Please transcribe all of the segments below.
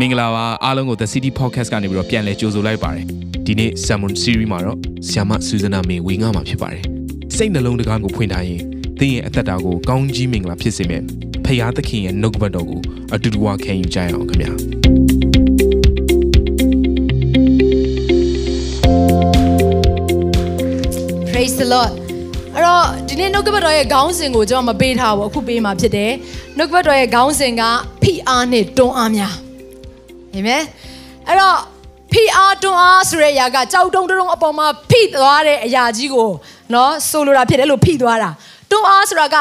မင်္ဂလာပါအားလုံးကို The City Podcast ကနေပြီးတော့ပြန်လည်ကြိုဆိုလိုက်ပါတယ်ဒီနေ့ Sermon Series မှာတော့ဆ iam ဆူဇနာမေဝေငှမှာဖြစ်ပါတယ်စိတ်နှလုံးတကားကိုဖွင့်ထားရင်သင်ရဲ့အသက်တာကိုကောင်းကြီးမင်္ဂလာဖြစ်စေမယ့်ဖခင်သခင်ရဲ့နှုတ်ကပတ်တော်ကိုအတူတူဝခံယူကြရအောင်ခင်ဗျာ Praise the Lord အဲ့တော့ဒီနေ့နှုတ်ကပတ်တော်ရဲ့ခေါင်းစဉ်ကိုကျွန်တော်မပေးထားဘူးအခုပေးမှာဖြစ်တယ်နှုတ်ကပတ်တော်ရဲ့ခေါင်းစဉ်ကဖိအားနဲ့တွန်းအားများ အာမင်အဲ့တော့ဖိအားတွန်းအားဆိုတဲ့အရာကကြောက်တုံးတုံးအပေါ်မှာဖိသွားတဲ့အရာကြီးကိုเนาะဆိုလိုတာဖြစ်တယ်လို့ဖိသွားတာတွန်းအားဆိုတာက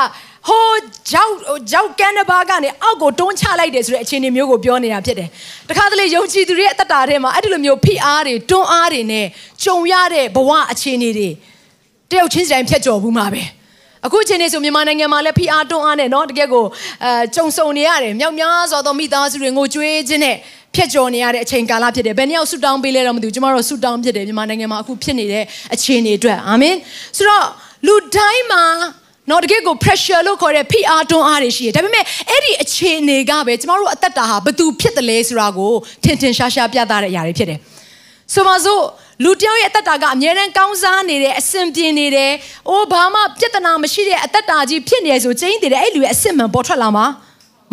ဟိုကြောက်ကြောက်ကန်တဲ့ဘာကနေအောက်ကိုတွန်းချလိုက်တယ်ဆိုတဲ့အခြေအနေမျိုးကိုပြောနေတာဖြစ်တယ်တခါတလေယုံကြည်သူတွေရဲ့အသက်တာထဲမှာအဲ့ဒီလိုမျိုးဖိအားတွေတွန်းအားတွေနဲ့ကြုံရတဲ့ဘဝအခြေအနေတွေ တယောက်ချင်းစီတိုင်းဖြတ်ကျော်ဘူးမှာပဲအခုအချိန်နေဆိုမြန်မာနိုင်ငံမှာလည်းဖိအားတွန်းအားနဲ့เนาะတကယ်ကိုအဲကြုံဆုံနေရတယ်မြောက်များစွာသောမိသားစုတွေငိုကြွေးခြင်းနဲ့ ဖြတ်ကျော်နေရတဲ့အချိန်ကာလဖြစ်တယ်ဘယ်နှစ်ယောက်ဆူတောင်းပေးလဲတော့မသိဘူးကျမတို့ဆူတောင်းဖြစ်တယ်မြန်မာနိုင်ငံမှာအခုဖြစ်နေတဲ့အခြေအနေအတွက်အာမင်ဆိုတော့လူတိုင်းမှာနော်တကယ်ကို pressure လို့ခေါ်တဲ့ဖိအားတွန်းအားတွေရှိတယ်ဒါပေမဲ့အဲ့ဒီအခြေအနေကပဲကျမတို့အသက်တာဟာဘသူဖြစ်တယ်လဲဆိုတာကိုထင်ထင်ရှားရှားပြသတဲ့အရာတွေဖြစ်တယ်ဆိုပါစို့လူတယောက်ရဲ့အသက်တာကအမြဲတမ်းကောင်းစားနေတယ်အဆင်ပြေနေတယ်။အိုးဘာမှပြဿနာမရှိတဲ့အသက်တာကြီးဖြစ်နေရဆိုကျင်းတည်တယ်အဲ့လူရဲ့အစစ်မှန်ပေါ်ထွက်လာမှာ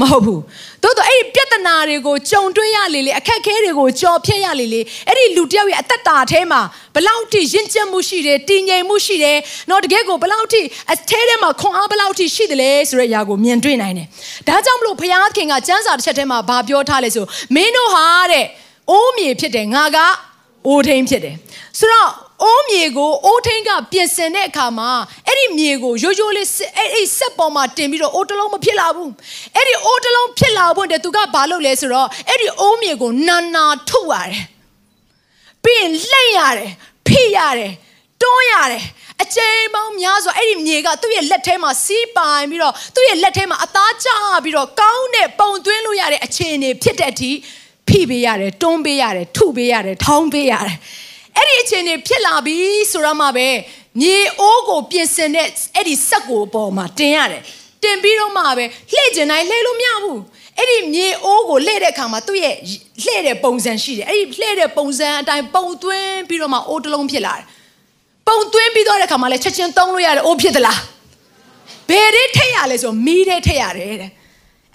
မဟုတ်ဘူး။တိုးတော့အဲ့ဒီပြဿနာတွေကိုကြုံတွေ့ရလေလေအခက်အခဲတွေကိုကြော်ဖြတ်ရလေလေအဲ့ဒီလူတယောက်ရဲ့အသက်တာထဲမှာဘလောက်ထိရင့်ကျက်မှုရှိတယ်တည်ငြိမ်မှုရှိတယ်။နော်တကယ်ကိုဘလောက်ထိအထဲထဲမှာခွန်အားဘလောက်ထိရှိတယ်လဲဆိုတဲ့အရာကိုမြင်တွေ့နိုင်တယ်။ဒါကြောင့်မလို့ဘုရားခင်ကစံစာတစ်ချက်ထဲမှာဗာပြောထားလဲဆိုမင်းတို့ဟာတဲ့အိုးမြေဖြစ်တယ်ငါကအိုးထိန်ဖြစ်တယ်ဆိုတော့ အိုးမြေကိုအိုးထိန်ကပြင်ဆင်တဲ့အခါမှာအဲ့ဒီမြေကိုရိုးရိုးလေးအဲ့ဒီစက်ပေါ်မှာတင်ပြီးတော့အိုးတစ်လုံးမဖြစ်လာဘူးအဲ့ဒီအိုးတစ်လုံးဖြစ်လာဖို့တည်းသူကဘာလုပ်လဲဆိုတော့အဲ့ဒီအိုးမြေကိုနာနာထုတ်ရတယ်ပြီးရင်လှိမ့်ရတယ်ဖိရတယ်တွန်းရတယ်အချိန်ပေါင်းများစွာအဲ့ဒီမြေကသူ့ရဲ့လက်ထဲမှာစီးပိုင်ပြီးတော့သူ့ရဲ့လက်ထဲမှာအသားကျပြီးတော့ကောင်းတဲ့ပုံသွင်းလို့ရတဲ့အခြေအနေဖြစ်တဲ့အထိဖိပေးရတယ်တွန်းပေးရတယ်ထုပေးရတယ်ထောင်းပေးရတယ် အဲ့ဒီအခြေအနေဖြစ်လာပြီဆိုတော့မှပဲမြေအိုးကိုပြင်ဆင်တဲ့အဲ့ဒီစက်ကိုပေါ်မှာတင်ရတယ်တင်ပြီးတော့မှပဲလှည့်ကျင်တိုင်းလှည့်လို့မရဘူးအဲ့ဒီမြေအိုးကိုလှည့်တဲ့အခါမှာသူ့ရဲ့လှည့်တဲ့ပုံစံရှိတယ်အဲ့ဒီလှည့်တဲ့ပုံစံအတိုင်းပုံသွင်းပြီးတော့မှအိုးတစ်လုံးဖြစ်လာတယ်ပုံသွင်းပြီးတော့တဲ့အခါမှာလည်းချက်ချင်းသုံးလို့ရတယ်အိုးဖြစ်သလားဘယ်တွေထိတ်ရလဲဆိုမီးတွေထိတ်ရတယ်တဲ့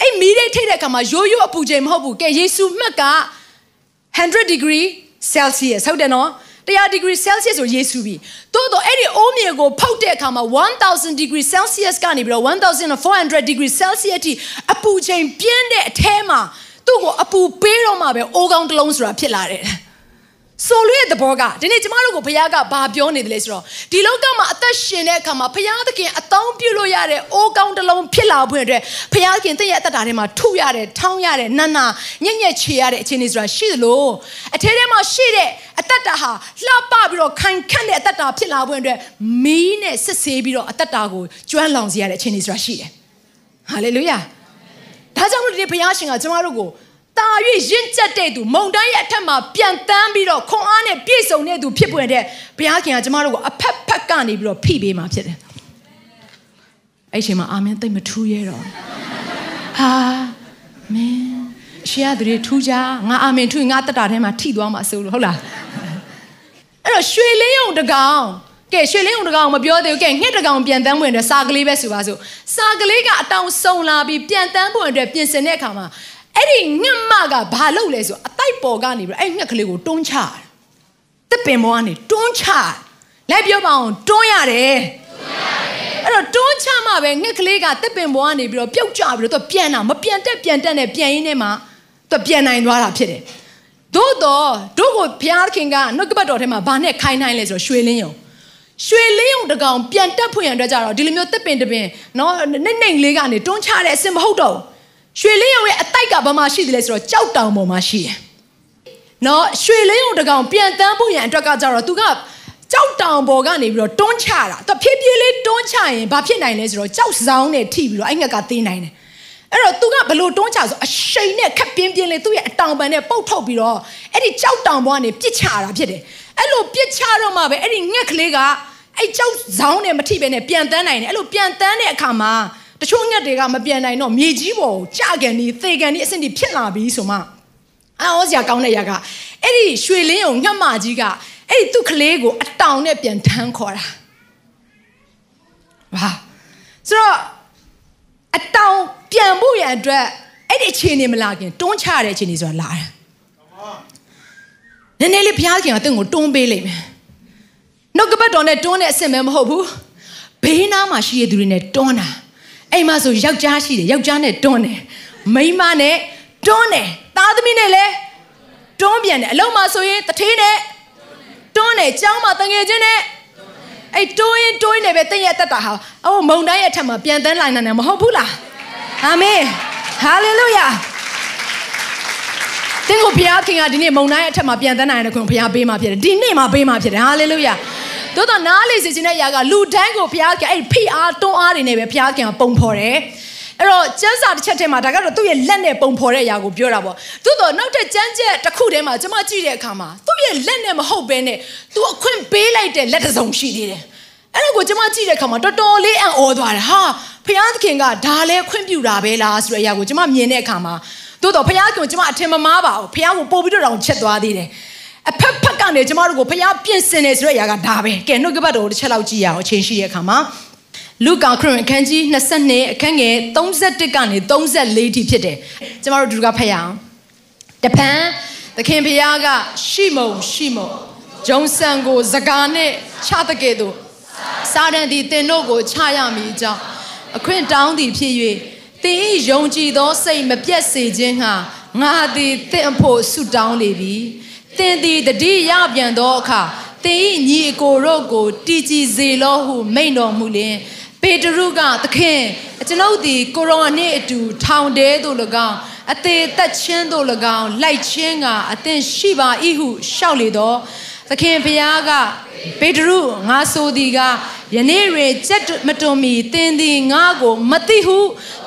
အဲ့မီးတွေထိတ်တဲ့အခါမှာရိုးရိုးအပူချိန်မဟုတ်ဘူးကဲယေရှုမှတ်က100 degree celsius ဟုတ်တယ်နော် 100 degree celsius ဆိုယေရှုပြီတိုးတော့အဲ့ဒီအိုးမြေကိုဖုတ်တဲ့အခါမှာ1000 degree celsius ကနေပြီးတော့1400 degree celsius ထိအပူချိန်ပြင်းတဲ့အထဲမှာသူ့ကိုအပူပေးတော့မှပဲအိုးကောင်းတစ်လုံးဆိုတာဖြစ်လာတယ် ဆိုလို့ရဲ့သဘောကဒီနေ့ကျမတို့ကိုဘုရားကဘာပြောနေတယ်လဲဆိုတော့ဒီလောကမှာအသက်ရှင်တဲ့အခါမှာဘုရားသခင်အတောင်းပြုလို့ရတဲ့အိုးကောင်းတစ်လုံးဖြစ်လာဖို့အတွက်ဘုရားသခင်တည့်ရဲ့အသက်တာထဲမှာထုရတဲ့ထောင်းရတဲ့နန်းနာညက်ညက်ချေရတဲ့အခြေအနေဆိုတာရှိသလိုအထဲထဲမှာရှိတဲ့အသက်တာဟာလှပပြီးတော့ခိုင်ခန့်တဲ့အသက်တာဖြစ်လာဖို့အတွက်မီးနဲ့စစ်ဆေးပြီးတော့အသက်တာကိုကျွမ်းလောင်စေရတဲ့အခြေအနေဆိုတာရှိတယ်ဟာလေလုယာဒါကြောင့်မို့ဒီဘုရားရှင်ကကျမတို့ကို တာ၍ရင့်ကျက်တဲ့သူမုံတိုင်းရဲ့အထက်မှာပြန်တန်းပြီးတော့ခွန်အားနဲ့ပြည့်စုံတဲ့သူဖြစ်ပွင့်တဲ့ဘုရားခင်ကကျမတို့ကိုအဖက်ဖက်ကနေပြီးတော့ဖိပေးมาဖြစ်တယ်အဲ့ချိန်မှာအာမင်သိမ့်မထူးရဲတော့ဟာမင်းရှေ့ရသူတွေထူးကြငါအာမင်ထူးငါတက်တာထဲမှာထိသွားမှာဆိုလို့ဟုတ်လားအဲ့တော့ရွှေလင်းယုံတကောင်ကဲရွှေလင်းယုံတကောင်မပြောသေးဘူးကဲငှက်တကောင်ပြန်တန်းပွင့်တဲ့စာကလေးပဲဆိုပါစို့စာကလေးကအတောင်စုံလာပြီးပြန်တန်းပွင့်တဲ့ပြင်ဆင်တဲ့အခါမှာ အဲ့ဒီငှက်မကဘာလုပ်လဲဆိုအတိုက်ပေါ်ကနေပြီးအဲ့ငှက်ကလေးကိုတွန်းချတယ်တစ်ပင်ပေါ်ကနေတွန်းချလိုက်ပြောပါအောင်တွန်းရတယ်အဲ့တော့တွန်းချမှပဲငှက်ကလေးကတစ်ပင်ပေါ်ကနေပြီးတော့ပြုတ်ကျပြီးတော့သူပြန်တာမပြန်တက်ပြန်တက်နဲ့ပြန်ရင်းနဲ့မှသူပြန်နိုင်သွားတာဖြစ်တယ်သို့တော့တို့ကိုဘုရားခင်ကနှုတ်ကပတ်တော်ထဲမှာဘာနဲ့ခိုင်းနိုင်လဲဆိုတော့ရွှေလင်းယုံရွှေလင်းယုံတကောင်ပြန်တက်ဖွင့်ရတဲ့ကြတော့ဒီလိုမျိုးတစ်ပင်တစ်ပင်နော်နှိမ့်နှိမ့်လေးကနေတွန်းချတဲ့အစင်မဟုတ်တော့ဘူး ရွှေလင်းရုံရဲ့အတိုက်ကဘာမှရှိတယ်လဲဆိုတော့ကြောက်တောင်ပေါ်မှာရှိတယ်။နော်ရွှေလင်းရုံတကောင်ပြန်တန်းဖို့ရန်အတွက်ကကြတော့သူကကြောက်တောင်ပေါ်ကနေပြီးတော့တွန်းချတာ။သူဖြည်းဖြည်းလေးတွန်းချရင်ဘာဖြစ်နိုင်လဲဆိုတော့ကြောက်ဆောင်နဲ့ထိပြီးတော့အဲ့ငက်ကသေးနိုင်တယ်။အဲ့တော့သူကဘလို့တွန်းချဆိုအရှိန်နဲ့ခက်ပြင်းပြင်းလေးသူ့ရဲ့အတောင်ပံနဲ့ပုတ်ထုတ်ပြီးတော့အဲ့ဒီကြောက်တောင်ပေါ်ကနေပြစ်ချတာဖြစ်တယ်။အဲ့လိုပြစ်ချတော့မှပဲအဲ့ဒီငက်ကလေးကအဲ့ကြောက်ဆောင်နဲ့မထိပဲနဲ့ပြန်တန်းနိုင်တယ်။အဲ့လိုပြန်တန်းတဲ့အခါမှာ တချို့ငှက်တွေကမပြန်နိုင်တော့မြေကြီးပေါ်ကိုကြကန်ဒီသေကန်ဒီအဆင့်ဒီဖြစ်လာပြီဆိုမှအော်စရာကောင်းတဲ့ຢာကအဲ့ဒီရွှေလင်းကိုငှက်မကြီးကအဲ့ဒီသူ့ကလေးကိုအတောင်နဲ့ပြန်ထမ်းခေါ်တာဟာဆိုတော့အတောင်ပြန်ဖို့ရန်အတွက်အဲ့ဒီအခြေအနေမလာခင်တွန်းချရတဲ့အခြေအနေဆိုတာလာတယ်နည်းနည်းလေးဘုရားခင်ကတင့်ကိုတွန်းပေးလိမ့်မယ်နှုတ်ကပတ်တော်နဲ့တွန်းတဲ့အဆင့်ပဲမဟုတ်ဘူးဘေးနားမှာရှိရတဲ့သူတွေနဲ့တွန်းတာ အိမ်မှာဆိုယောက်ျားရှိတယ်ယောက်ျားနဲ့တွန်းတယ်မိန်းမနဲ့တွန်းတယ်သားသမီးနဲ့လည်းတွန်းပြန်တယ်အလုံးမှာဆိုရင်တထေးနဲ့တွန်းတယ်ကျောင်းမှာတငယ်ချင်းနဲ့အဲ့တွန်းရင်တွန်းနေပဲတင့်ရဲ့တက်တာဟာအိုးမုံတိုင်းရဲ့ထက်မှာပြန်တန်းလိုက်နေတယ်မဟုတ်ဘူးလားအာမင်ဟာလေလုယာတင်းကိုဘုရားခင်ကဒီနေ့မုံတိုင်းရဲ့အထက်မှာပြန်တန်းနိုင်တဲ့ခွင့်ဘုရားပေးမှာဖြစ်တယ်ဒီနေ့မှာပေးမှာဖြစ်တယ်ဟာလေလုယာ သို့တော့နားလေစီခြင်းတဲ့အရာကလူတိုင်းကိုဘုရားခင်အဲ့ဖိအားတွန်းအားတွေနဲ့ပဲဘုရားခင်ကပုံဖော်တယ်အဲ့တော့ကျမ်းစာတစ်ချက်ထဲမှာဒါကတော့သူ့ရဲ့လက်နဲ့ပုံဖော်တဲ့အရာကိုပြောတာပေါ့သို့တော့နောက်တဲ့ကျမ်းချက်တစ်ခုထဲမှာကျွန်မကြည့်တဲ့အခါမှာသူ့ရဲ့လက်နဲ့မဟုတ်ဘဲနဲ့သူအခွင့်ပေးလိုက်တဲ့လက်တစ်စုံရှိသေးတယ်အဲ့ဒါကိုကျွန်မကြည့်တဲ့အခါမှာတော်တော်လေးအံ့ဩသွားတယ်ဟာဘုရားသခင်ကဒါလဲခွင့်ပြုတာပဲလားဆိုတဲ့အရာကိုကျွန်မမြင်တဲ့အခါမှာသို့တော့ဘုရားကကျွန်မအထင်မမှားပါဘူးဘုရားကိုပို့ပြီးတော့တောင်ချက်သွားသေးတယ် အဖက်ဖက်ကနေကျမတို့ကိုဘုရားပြင်ဆင်နေဆိုတဲ့အရာကဒါပဲကဲနှုတ်ကပတ်တော်ကိုတစ်ချက်လောက်ကြည့်ရအောင်အချိန်ရှိတဲ့အခါမှာလူကာခရစ်အခန်းကြီး22အခန်းငယ်31ကနေ34ထိဖြစ်တယ်ကျမတို့ဒီကဖတ်ရအောင်တပန်းသခင်ဘုရားကရှိမုံရှိမုံဂျုံဆန်ကိုစကားနဲ့ချတဲ့ကဲ့သို့စာတန်သည်တင်တို့ကိုချရမည်ကြောင့်အခွင့်တောင်းသည်ဖြစ်၍သင်၏ယုံကြည်သောစိတ်မပြတ်စေခြင်းဟာငါသည်သင်အဖို့ဆုတောင်းလေပြီ သင်သည်တတိယပြန်သောအခါသင်၏ညီအကိုတို့ကိုတည်ကြည်စေလောဟုမိန့်တော်မူလျင်ပေတရုကသခင်ကျွန်ုပ်သည်ကိုရောနှင့်အတူထောင်တဲသို့၎င်းအသေးသက်ချင်းသို့၎င်းလိုက်ချင်းကအသင်ရှိပါ၏ဟုရှောက်လေတော့သခင်ဘုရားကပေတရုငါဆိုသည်ကယနေ့တွင်ကြက်မတွန်မီသင်သည်ငါကိုမသိဟု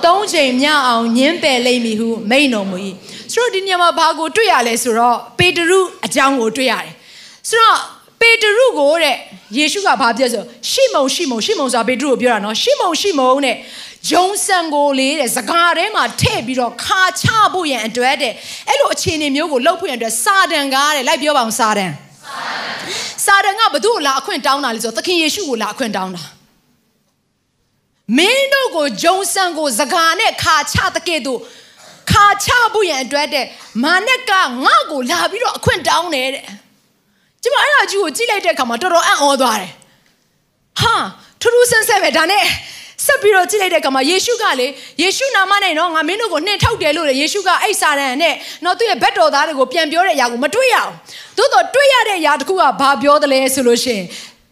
သုံးချိန်မြောက်အောင်ညင်းပယ်လိမ့်မည်ဟုမိန့်တော်မူ၏ ဆိုတော့ဒီညမှာဘာကိုတွေ့ရလဲဆိုတော့ပေတရုအကြောင်းကိုတွေ့ရတယ်ဆိုတော့ပေတရုကိုတဲ့ယေရှုကဘာပြောဆိုရှီမုန်ရှီမုန်ရှီမုန်ဆိုတာပေတရုကိုပြောတာနော်ရှီမုန်ရှီမုန်တဲ့ဂျုံဆန်ကိုလေးတဲ့စကားထဲမှာထည့်ပြီးတော့ခါချဖို့ရန်အတွက်တဲ့အဲ့လိုအခြေအနေမျိုးကိုလှုပ်ဖို့ရန်အတွက်စာတန်ကားတဲ့လိုက်ပြောပါအောင်စာတန်စာတန်ကဘသူ့ကိုလာအခွင့်တောင်းတာလဲဆိုတော့သခင်ယေရှုကိုလာအခွင့်တောင်းတာမင်းတို့ကိုဂျုံဆန်ကိုစကားနဲ့ခါချတဲ့ကဲ့သို့ ခါချဖို့ရန်အတွက်တဲ့မာနက်ကငါ့ကိုလာပြီးတော့အခွင့်တောင်းတယ်တဲ့ကျမအဲ့ဒါကြီးကိုကြည့်လိုက်တဲ့အခါမှာတော်တော်အံ့ဩသွားတယ်ဟာထူးထူးဆန်းဆန်းပဲဒါနဲ့ဆက်ပြီးတော့ကြည့်လိုက်တဲ့အခါမှာယေရှုကလေယေရှုနာမနဲ့တော့ငါမင်းတို့ကိုနှင်ထုတ်တယ်လို့လေယေရှုကအဲ့စာရန်နဲ့တော့သူ့ရဲ့ဘက်တော်သားတွေကိုပြန်ပြောတဲ့အရာကိုမတွေ့ရအောင်သို့တော့တွေ့ရတဲ့အရာတခုကဘာပြောတယ်လဲဆိုလို့ရှိရင်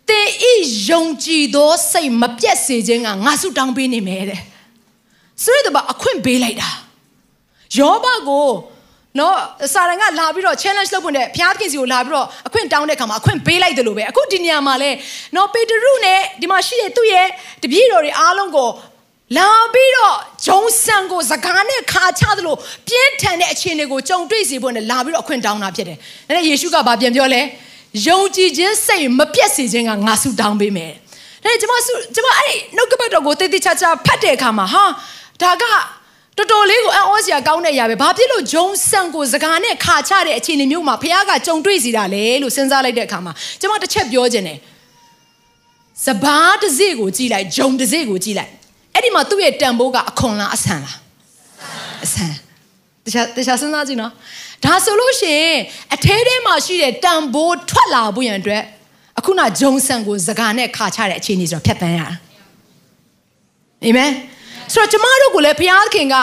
သင်ဤယုံကြည်သောစိတ်မပြတ်စေခြင်းကငါဆုတောင်းပေးနေမယ်တဲ့ဆိုရတော့အခွင့်ပေးလိုက်တာ ယောဘကိုနော်စာရန်ကလာပြီးတော့ challenge လုပ်ဖို့နဲ့ဘုရားသခင်စီကိုလာပြီးတော့အခွင့်တောင်းတဲ့အခါမှာအခွင့်ပေးလိုက်တယ်လို့ပဲအခုဒီနေရာမှာလဲနော်ပေတရုနဲ့ဒီမှာရှိတဲ့သူ့ရဲ့တပည့်တော်တွေအားလုံးကိုလာပြီးတော့ဂျုံဆန်ကိုစကားနဲ့ခါချသလိုပြင်းထန်တဲ့အခြေအနေကိုကြုံတွေ့စေဖို့နဲ့လာပြီးတော့အခွင့်တောင်းတာဖြစ်တယ်။ဒါနဲ့ယေရှုကဗာပြန်ပြောလဲယုံကြည်ခြင်းစိတ်မပြတ်စေခြင်းကငါဆုတောင်းပေးမယ်။ဒါနဲ့ကျွန်မဆုကျွန်မအဲ့ဒီနှုတ်ကပတ်တော်ကိုတည်တည်ချာချာဖတ်တဲ့အခါမှာဟာဒါက တော်တော်လေးကိုအံ့ဩစရာကောင်းတဲ့အရာပဲဘာဖြစ်လို့ဂျုံဆန်ကိုစကားနဲ့ခါချတဲ့အခြေအနေမျိုးမှာဘုရားကကြုံတွေ့စီတာလဲလို့စဉ်းစားလိုက်တဲ့အခါမှာကျွန်မတစ်ချက်ပြောခြင်းတယ်စဘာတစ်စိကိုကြည့်လိုက်ဂျုံတစ်စိကိုကြည့်လိုက်အဲ့ဒီမှာသူ့ရဲ့တန်ဖိုးကအခွန်လားအဆန်လားအဆန်တခြားတခြားစဉ်းစားကြည့်နော်ဒါဆိုလို့ရှိရင်အထဲထဲမှာရှိတဲ့တန်ဖိုးထွက်လာဖို့ရန်အတွက်အခုနဂျုံဆန်ကိုစကားနဲ့ခါချတဲ့အခြေအနေဆိုတော့ဖြတ်တန်းရတာအာမင် ဆိုတော့ကျမတို့ကိုလည်းဘုရားခင်က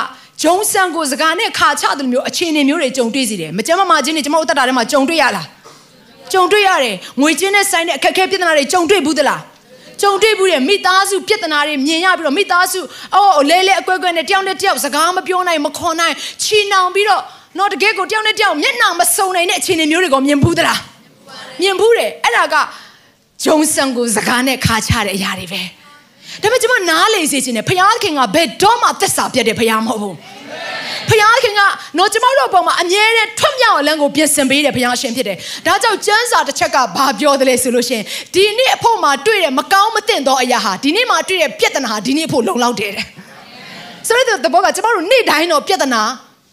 ဂျုံဆန်ကိုစကားနဲ့ခါချတယ်မျိုးအခြေအနေမျိုးတွေကြုံတွေ့စီတယ်မကြမ်းမမာချင်းတွေကျမတို့တက်တာထဲမှာကြုံတွေ့ရလားကြုံတွေ့ရတယ်ငွေချင်းနဲ့ဆိုင်တဲ့အခက်အခဲပြဿနာတွေကြုံတွေ့ဘူးသလားကြုံတွေ့ဘူးတဲ့မိသားစုပြဿနာတွေမြင်ရပြီးတော့မိသားစုအော်လဲလဲအကွဲကွဲနဲ့တယောက်နဲ့တယောက်စကားမပြောနိုင်မခေါ်နိုင်ချီနှောင်ပြီးတော့တော့တကယ်ကိုတယောက်နဲ့တယောက်မျက်နှာမစုံနိုင်တဲ့အခြေအနေမျိုးတွေကိုမြင်ဘူးသလားမြင်ဘူးတယ်အဲ့ဒါကဂျုံဆန်ကိုစကားနဲ့ခါချတဲ့အရာတွေပဲ ဒါပေမဲ့ကျွန်မနားလေစေချင်တယ်ဖခင်ကဘယ်တော့မှသက်စာပြတ်တဲ့ဖခင်မဟုတ်ဘူးဖခင်ကတော့ကျွန်တော်တို့အပေါ်မှာအမြဲတမ်းထွတ်မြောက်အလံကိုပြင်ဆင်ပေးတဲ့ဖခင်ရှင်ဖြစ်တယ်။ဒါကြောင့်ကျမ်းစာတစ်ချက်ကဘာပြောတယ်လဲဆိုလို့ရှင်ဒီနေ့အဖို့မှာတွေ့တဲ့မကောင်းမသင့်သောအရာဟာဒီနေ့မှာတွေ့တဲ့ပြဿနာဟာဒီနေ့အဖို့လုံလောက်တယ်တဲ့။ဆိုတော့တဘောကကျွန်တော်တို့နေ့တိုင်းတော့ပြဿနာ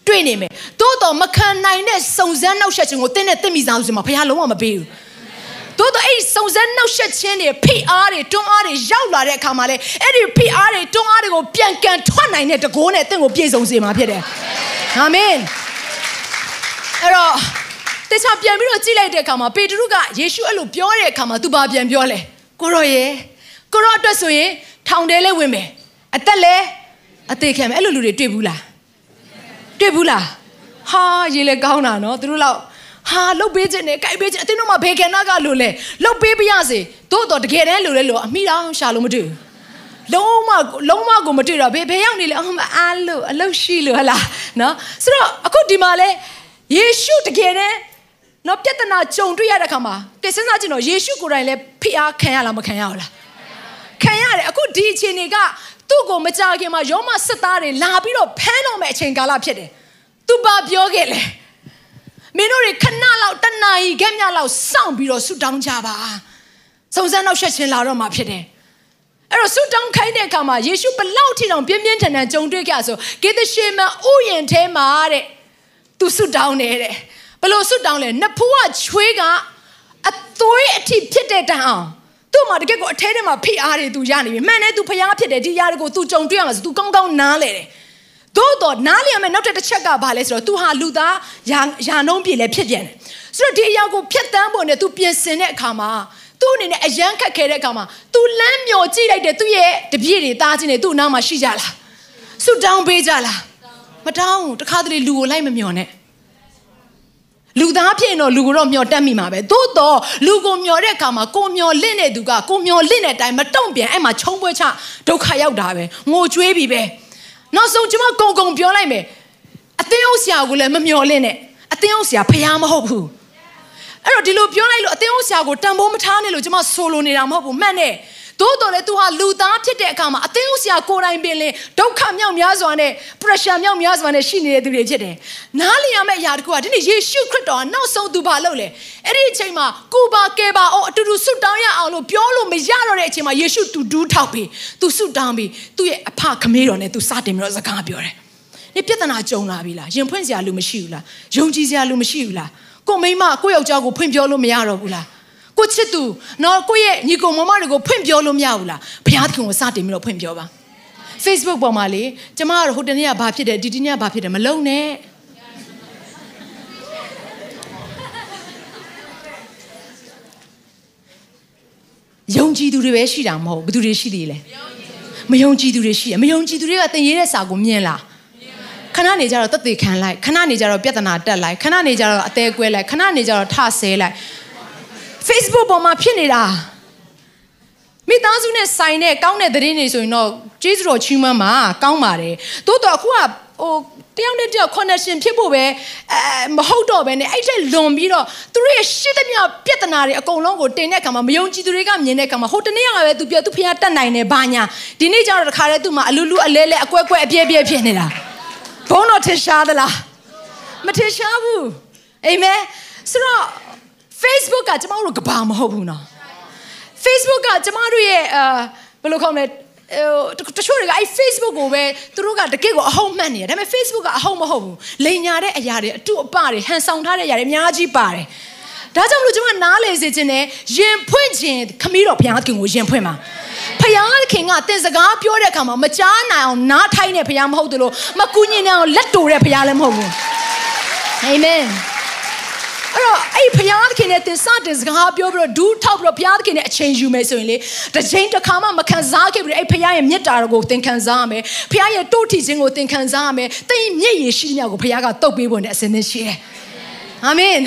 တွေ့နေမယ်သို့တော်မခံနိုင်တဲ့စုံစမ်းနှောက်ယှက်ခြင်းကိုတင်းနဲ့တင်းမိစားလို့ဆိုမှာဘုရားလုံးဝမပေးဘူး သို့တော့အဲ့စုံစမ်းနှောက်ယှက်ခြင်းတွေဖိအားတွေတွန်းအားတွေရောက်လာတဲ့အခါမှာလေအဲ့ဒီဖိအားတွေတွန်းအားတွေကိုပြန်ကန်ထွက်နိုင်တဲ့တကိုးနဲ့တင့်ကိုပြည့်စုံစေမှာဖြစ်တယ်အာမင်အဲ့တော့တခြားပြန်ပြီးတော့ကြည့်လိုက်တဲ့အခါမှာပေတရုကယေရှုအဲ့လိုပြောတဲ့အခါမှာသူဘာပြန်ပြောလဲကိုရောရေကိုရောအတွက်ဆိုရင်ထောင်ထဲလဲဝင်မယ်အသက်လဲအသေးခံမယ်အဲ့လိုလူတွေတွေ့ဘူးလားတွေ့ဘူးလားဟာရေးလဲကောင်းတာနော်သူတို့လောက် ဟာလုတ်ပေးခြင်းနဲ့ကြိုက်ပေးခြင်းအတင်းတို့မှဘေကနာကလို့လဲလုတ်ပေးပြရစေတို့တော့တကယ်တမ်းလို့လဲလို့အမိတော်ရှာလို့မတွေ့ဘူးလုံးမလုံးမကိုမတွေ့တော့ဘယ်ဘယ်ရောက်နေလဲအမအားလို့အလုတ်ရှိလို့ဟလားနော်ဆိုတော့အခုဒီမှာလဲယေရှုတကယ်တမ်းနော်ပြဿနာကြုံတွေ့ရတဲ့ခါမှာကဲစဉ်းစားကြည့်တော့ယေရှုကိုယ်တိုင်လဲဖိအားခံရလားမခံရဘူးလားခံရတယ်အခုဒီအချိန်တွေကသူ့ကိုမကြခင်မှာယောမစစ်သားတွေလာပြီးတော့ဖမ်းတော့မယ့်အချိန်ကာလဖြစ်တယ်သူဘာပြောခဲ့လဲ မင်းတို့တွေခဏလောက်တနာရီခက်မြလောက်စောင့်ပြီးတော့ဆူတောင်းကြပါစုံစမ်းတော့ရှက်ချင်းလာတော့မှာဖြစ်တယ်အဲ့တော့ဆူတောင်းခိုင်းတဲ့အခါမှာယေရှုဘလောက်ထိတောင်ပြင်းပြင်းထန်ထန်ကြုံတွေ့ကြဆိုဂေသရှေမန်ဥယျင်ထဲမှာတဲ့သူဆူတောင်းနေတဲ့ဘလို့ဆူတောင်းလဲနဖူးကချွေးကအသွေးအထိဖြစ်တဲ့တန်အောင်သူ့မှာတကယ်ကိုအထဲထဲမှာဖိအားတွေသူရနေပြီမှန်တယ်သူဖျားဖြစ်တယ်ဒီຢာတွေကိုသူကြုံတွေ့ရမှာဆိုသူကောင်းကောင်းနားလေတယ် သို့တော့နားလည်ရမယ်နောက်တစ်တစ်ချက်ကဘာလဲဆိုတော့ तू ဟာလူသားယာယာနှုံးပြေလဲဖြစ်ပြန်တယ်ဆိုတော့ဒီအရာကိုဖျက်တမ်းဖို့နဲ့ तू ပြင်ဆင်တဲ့အခါမှာသူ့အနေနဲ့အယမ်းခက်ခဲတဲ့အခါမှာ तू လမ်းမျောကြည့်လိုက်တယ်သူ့ရဲ့တပြည့်တွေတားချင်းတွေသူ့အနားမှာရှိကြလားဆုတောင်းပေးကြလားမတောင်းတခါတလေလူကိုလိုက်မမျောနဲ့လူသားဖြစ်ရင်တော့လူကိုတော့မျောတက်မိမှာပဲသို့တော့လူကိုမျောတဲ့အခါမှာကိုမျောလင့်တဲ့သူကကိုမျောလင့်တဲ့အတိုင်းမတုံ့ပြန်အဲ့မှာခြုံပွဲချဒုက္ခရောက်တာပဲငိုကြွေးပြီပဲ နောက်ဆုံးကျွန်မကုံကုံပြောလိုက်မယ်အသင်းအောင်ဆရာကိုလည်းမမျောလင့်နဲ့အသင်းအောင်ဆရာဖျားမဟုတ်ဘူးအဲ့တော့ဒီလိုပြောလိုက်လို့အသင်းအောင်ဆရာကိုတန်ဖိုးမထားနဲ့လို့ကျွန်မဆိုလိုနေတာမဟုတ်ဘူးမှန်တယ် သို့တော်လည်း तू ဟာလူသားဖြစ်တဲ့အခါမှာအသင်းဥစရာကိုယ်တိုင်ပင်လင်ဒုက္ခမြောက်များစွာနဲ့ pressure မြောက်များစွာနဲ့ရှိနေတဲ့သူတွေဖြစ်တယ်။နားလည်ရမယ့်အရာတခုကဒီနေ့ယေရှုခရစ်တော်ကနောက်ဆုံးသူဘာလုပ်လဲ။အဲ့ဒီအချိန်မှာကိုပါကဲပါအောင်အတူတူဆုတောင်းရအောင်လို့ပြောလို့မရတော့တဲ့အချိန်မှာယေရှုသူဒူးထောက်ပြီးသူဆုတောင်းပြီးသူ့ရဲ့အဖခမေးတော်နဲ့သူစတင်ပြီးတော့စကားပြောတယ်။ဒီပြဿနာကြုံလာပြီလား။ရင်ဖွင့်စရာလူမရှိဘူးလား။ယုံကြည်စရာလူမရှိဘူးလား။ကိုမိမကိုယောက်ျားကိုဖွင့်ပြောလို့မရတော့ဘူးလား။ ကိုချစ်သူနော်ကိုရဲ့ညီကိုမမတွေကိုဖွင့်ပြောလို့မရဘူးလားဘုရားသခင်ကိုစတင်ပြီးတော့ဖွင့်ပြောပါ Facebook ပေါ်မှာလေကျမကတော့ဟိုတနေ့ကဘာဖြစ်တယ်ဒီတနေ့ကဘာဖြစ်တယ်မလုံနဲ့ယုံကြည်သူတွေပဲရှိတာမဟုတ်ဘယ်သူတွေရှိသေးလဲမယုံကြည်သူတွေရှိတယ်မယုံကြည်သူတွေကသင်ရေးတဲ့စာကိုမြင်လားခဏနေကြတော့တက်သေးခံလိုက်ခဏနေကြတော့ပြဿနာတက်လိုက်ခဏနေကြတော့အသေးကွဲလိုက်ခဏနေကြတော့ထဆဲလိုက် Facebook ပေါ်မှာဖြစ်နေတာမိသားစုနဲ့ဆိုင်တဲ့ကောင်းတဲ့သတင်းတွေဆိုရင်တော့ကျေးဇူးတော်ချီးမွမ်းမှာကောင်းပါတယ်တိုးတော့အခုကဟိုတယောက်နဲ့တယောက် connection ဖြစ်ဖို့ပဲအဲမဟုတ်တော့ပဲねအဲ့ထက်လွန်ပြီးတော့သူတို့ရဲ့ရှစ်သမျှပြဿနာတွေအကုန်လုံးကိုတင်တဲ့အခါမှာမယုံကြည်သူတွေကမြင်တဲ့အခါမှာဟိုတနေ့ကပဲသူပြောသူဖျားတတ်နိုင်တယ်ဘာညာဒီနေ့ကျတော့တခါတည်းသူ့မှာအလူလူအလဲလဲအကွက်ကွက်အပြည့်ပြည့်ဖြစ်နေတာဘုန်းတော်ထင်ရှားသလားမထင်ရှားဘူးအာမင်ဆိုတော့ Facebook ကကျမတို့ကဘာမဟုတ်ဘူးနော် Facebook ကကျမတို့ရဲ့အာဘယ်လိုခေါ်မလဲတချို့တွေကအဲ့ Facebook ကိုပဲသူတို့ကတကယ့်ကိုအဟုတ်မှတ်နေတယ်ဒါပေမဲ့ Facebook ကအဟုတ်မဟုတ်ဘူးလိန်ညာတဲ့အရာတွေအတုအပတွေဟန်ဆောင်ထားတဲ့အရာတွေအများကြီးပါတယ်ဒါကြောင့်မလို့ကျွန်မနားလေစေခြင်းနဲ့ရင်ဖွင့်ခြင်းခမီးတော်ဘုရားခင်ကိုရင်ဖွင့်ပါဖယားခင်ကတင်စကားပြောတဲ့အခါမှာမကြားနိုင်အောင်နားထိုင်တဲ့ဖယားမဟုတ်သလိုမကူညီနိုင်အောင်လက်တိုတဲ့ဖယားလည်းမဟုတ်ဘူးအာမင် အဲ့တော့အဲ့ဖယားသခင်နဲ့တင်စတင်စကားပြောပြီးတော့ဒူးထောက်ပြီးတော့ဖယားသခင်နဲ့အချိန်ယူမယ်ဆိုရင်လေတစ်ချိန်တစ်ခါမှမခံစားခဲ့ပြီးအဲ့ဖယားရဲ့မြတ်တာကိုသင်ခံစားရမယ်ဖယားရဲ့တိုးထီခြင်းကိုသင်ခံစားရမယ်သင်မျက်ရည်ရှိတဲ့ကိုဖယားကတုတ်ပေးဖို့နဲ့အစဉ်သင်းရှိတယ်အာမင်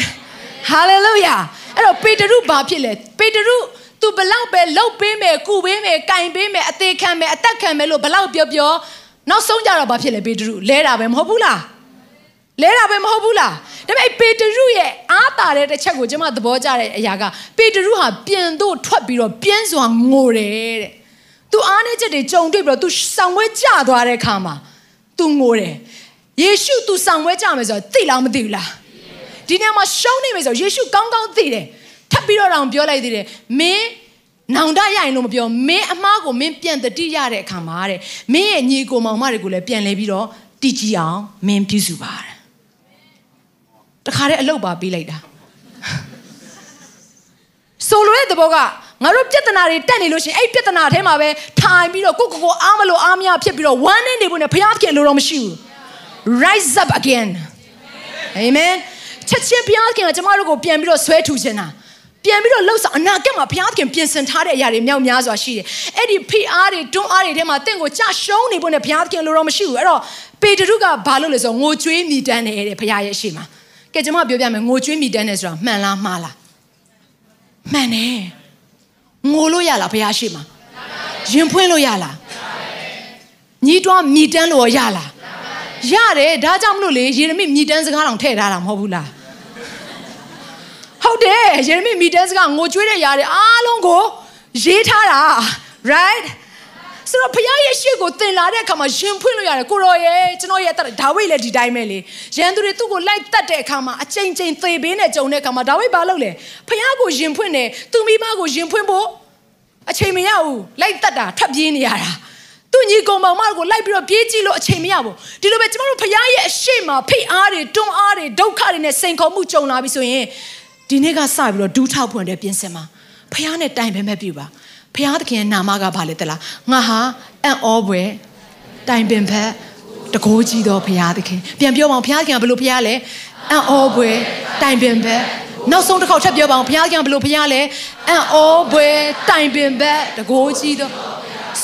ဟာလေလုယာအဲ့တော့ပေတရုဘာဖြစ်လဲပေတရုသူဘလောက်ပဲလှုပ်ပေးမယ်ကုပေးမယ်ကင်ပေးမယ်အသေးခံမယ်အသက်ခံမယ်လို့ဘလောက်ပြောပြောနောက်ဆုံးကြတော့ဘာဖြစ်လဲပေတရုလဲတာပဲမဟုတ်ဘူးလား လဲတာပဲမဟုတ်ဘူးလားဒါပေမဲ့ပေတရုရဲ့အားတာတဲ့တစ်ချက်ကိုကျွန်မသဘောကျတဲ့အရာကပေတရုဟာပြန်တို့ထွက်ပြီးတော့ပြင်းစွာငိုတယ်တဲ့သူအားနေချက်တွေကြုံတွေ့ပြီးတော့သူဆောင်ဝဲကျသွားတဲ့အခါမှာသူငိုတယ်ယေရှု तू ဆောင်ဝဲကြမယ်ဆိုတော့သိလားမသိဘူးလားဒီနေရာမှာရှုံးနေမယ်ဆိုတော့ယေရှုကောင်းကောင်းသိတယ်ထပ်ပြီးတော့တောင်ပြောလိုက်သေးတယ်မင်းနောင်တရရင်လို့မပြောမင်းအမားကိုမင်းပြန်တတိရတဲ့အခါမှာတဲ့မင်းရဲ့ညီကိုမောင်မတွေကိုလည်းပြန်လဲပြီးတော့တည်ကြည်အောင်မင်းပြုစုပါတယ် ခါတည်းအလုပ်ပါပေးလိုက်တာဆိုလိုတဲ့သဘောကငါတို့ပြဿနာတွေတက်နေလို့ရှိရင်အဲ့ပြဿနာထဲမှာပဲထိုင်ပြီးတော့ကိုကိုကိုအားမလို့အားမရဖြစ်ပြီးတော့ဝမ်းနေနေဖို့နဲ့ဘုရားသခင်လိုတော့မရှိဘူး rise up again amen ချက်ချင်းဘုရားသခင်ကကျမတို့ကိုပြန်ပြီးတော့ဆွဲထူခြင်းတာပြန်ပြီးတော့လှုပ်ဆောင်အနာဂတ်မှာဘုရားသခင်ပြင်ဆင်ထားတဲ့အရာတွေမြောက်များစွာရှိတယ်။အဲ့ဒီဖိအားတွေတွန်းအားတွေထဲမှာတင့်ကိုကြရှုံးနေဖို့နဲ့ဘုရားသခင်လိုတော့မရှိဘူး။အဲ့တော့ပေတရုကဘာလို့လဲဆိုတော့ငိုကြွေးမိတမ်းတယ်တဲ့ဘုရားရဲ့ရှေ့မှာ။ ကဲကျွန်မပြောပြမယ်ငိုကြွေးမိတမ်းတယ်ဆိုတာမှန်လားမှားလား။မှန်တယ်။ငိုလို့ရလားဘုရားရှေ့မှာ။ရင်ဖွင့်လို့ရလား။ညီးတွားမိတမ်းလို့ရလား။ရတယ်ဒါကြောင့်မလို့လေယေရမိမိတန်းစကားတောင်ထည့်ထားတာမဟုတ်ဘူးလားဟုတ်တယ်ယေရမိမိတန်းစကားငိုကြွေးတဲ့ຢာတွေအားလုံးကိုရေးထားတာ right ဆိုတော့ဖခင်ရဲ့ရှေ့ကိုတင်လာတဲ့အခါမှာရင်ဖွင့်လို့ရတယ်ကိုရောရဲ့ကျွန်တော်ရဲ့တက်ဒါဝိဒ်လည်းဒီတိုင်းပဲလေရန်သူတွေသူ့ကိုလိုက်တတ်တဲ့အခါမှာအချိန်ချင်းသေပေးနဲ့ကြုံတဲ့အခါမှာဒါဝိဒ်ဘာလုပ်လဲဖခင်ကိုရင်ဖွင့်တယ်သူမိမကိုရင်ဖွင့်ဖို့အချိန်မရဘူးလိုက်တတ်တာထပ်ပြေးနေရတာသူညီကောင်မောင်မကိုလိုက်ပြီးတော့ပြေးကြည့်လို့အချိန်မရဘူးဒီလိုပဲကျမတို့ဖခင်ရဲ့အရှိမဖိအားတွေတွန်းအားတွေဒုက္ခတွေနဲ့စိန်ခေါ်မှုကြုံလာပြီဆိုရင်ဒီနေ့ကစပြီးတော့ဒူးထောက်ဖွင့်တဲ့ပြင်ဆင်မှာဖခင်နဲ့တိုင်ပင်မဲ့ပြပါ ဖခင်သခင်ရဲ့နာမကဘာလဲတလားငါဟာအံ့ဩပွဲတိုင်ပင်ဖက်တကိုးကြီးသောဖခင်သခင်ပြန်ပြောပါအောင်ဖခင်သခင်ကဘယ်လိုဖခင်လဲအံ့ဩပွဲတိုင်ပင်ဖက်နောက်ဆုံးတစ်ခေါက်ထပ်ပြောပါအောင်ဘုရားကဘယ်လိုဘုရားလဲအံ့ဩပွဲတိုင်ပင်ဘက်တကိုးကြီးတော့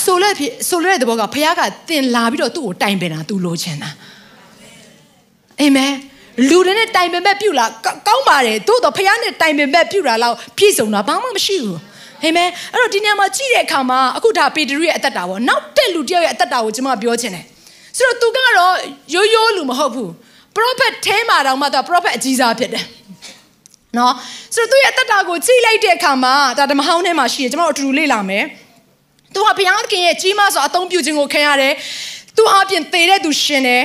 ဆိုလဲဆိုလဲတဲ့ဘောကဘုရားကတင်လာပြီးတော့သူ့ကိုတိုင်ပင်တာသူလိုချင်တာအာမင်လူတွေနဲ့တိုင်ပင်ဘက်ပြုလာကောင်းပါတယ်သို့တော့ဘုရားနဲ့တိုင်ပင်ဘက်ပြုလာတော့ပြည့်စုံတာဘာမှမရှိဘူး အာမင်အဲ့တော့ဒီနေရာမှာကြည့်တဲ့အခါမှာအခုဒါပေတရုရဲ့အသက်တာပေါ့နောက်တဲ့လူတယောက်ရဲ့အသက်တာကိုကျွန်မပြောချင်တယ်ဆိုတော့သူကတော့ရိုးရိုးလူမဟုတ်ဘူး prophet ထဲမှာတော့မှသူ prophet အကြီးစားဖြစ်တယ်နော်ဆိုတော့သူရဲ့အသက်တာကိုကြည့်လိုက်တဲ့အခါမှာဒါဓမ္မဟောင်းထဲမှာရှိတယ်ကျွန်တော်အတူတူလေ့လာမယ်သူဟာဘုရားသခင်ရဲ့ကြီးမားစွာအသုံးပြုခြင်းကိုခံရတယ်သူအပြင်သေတဲ့သူရှင်တယ်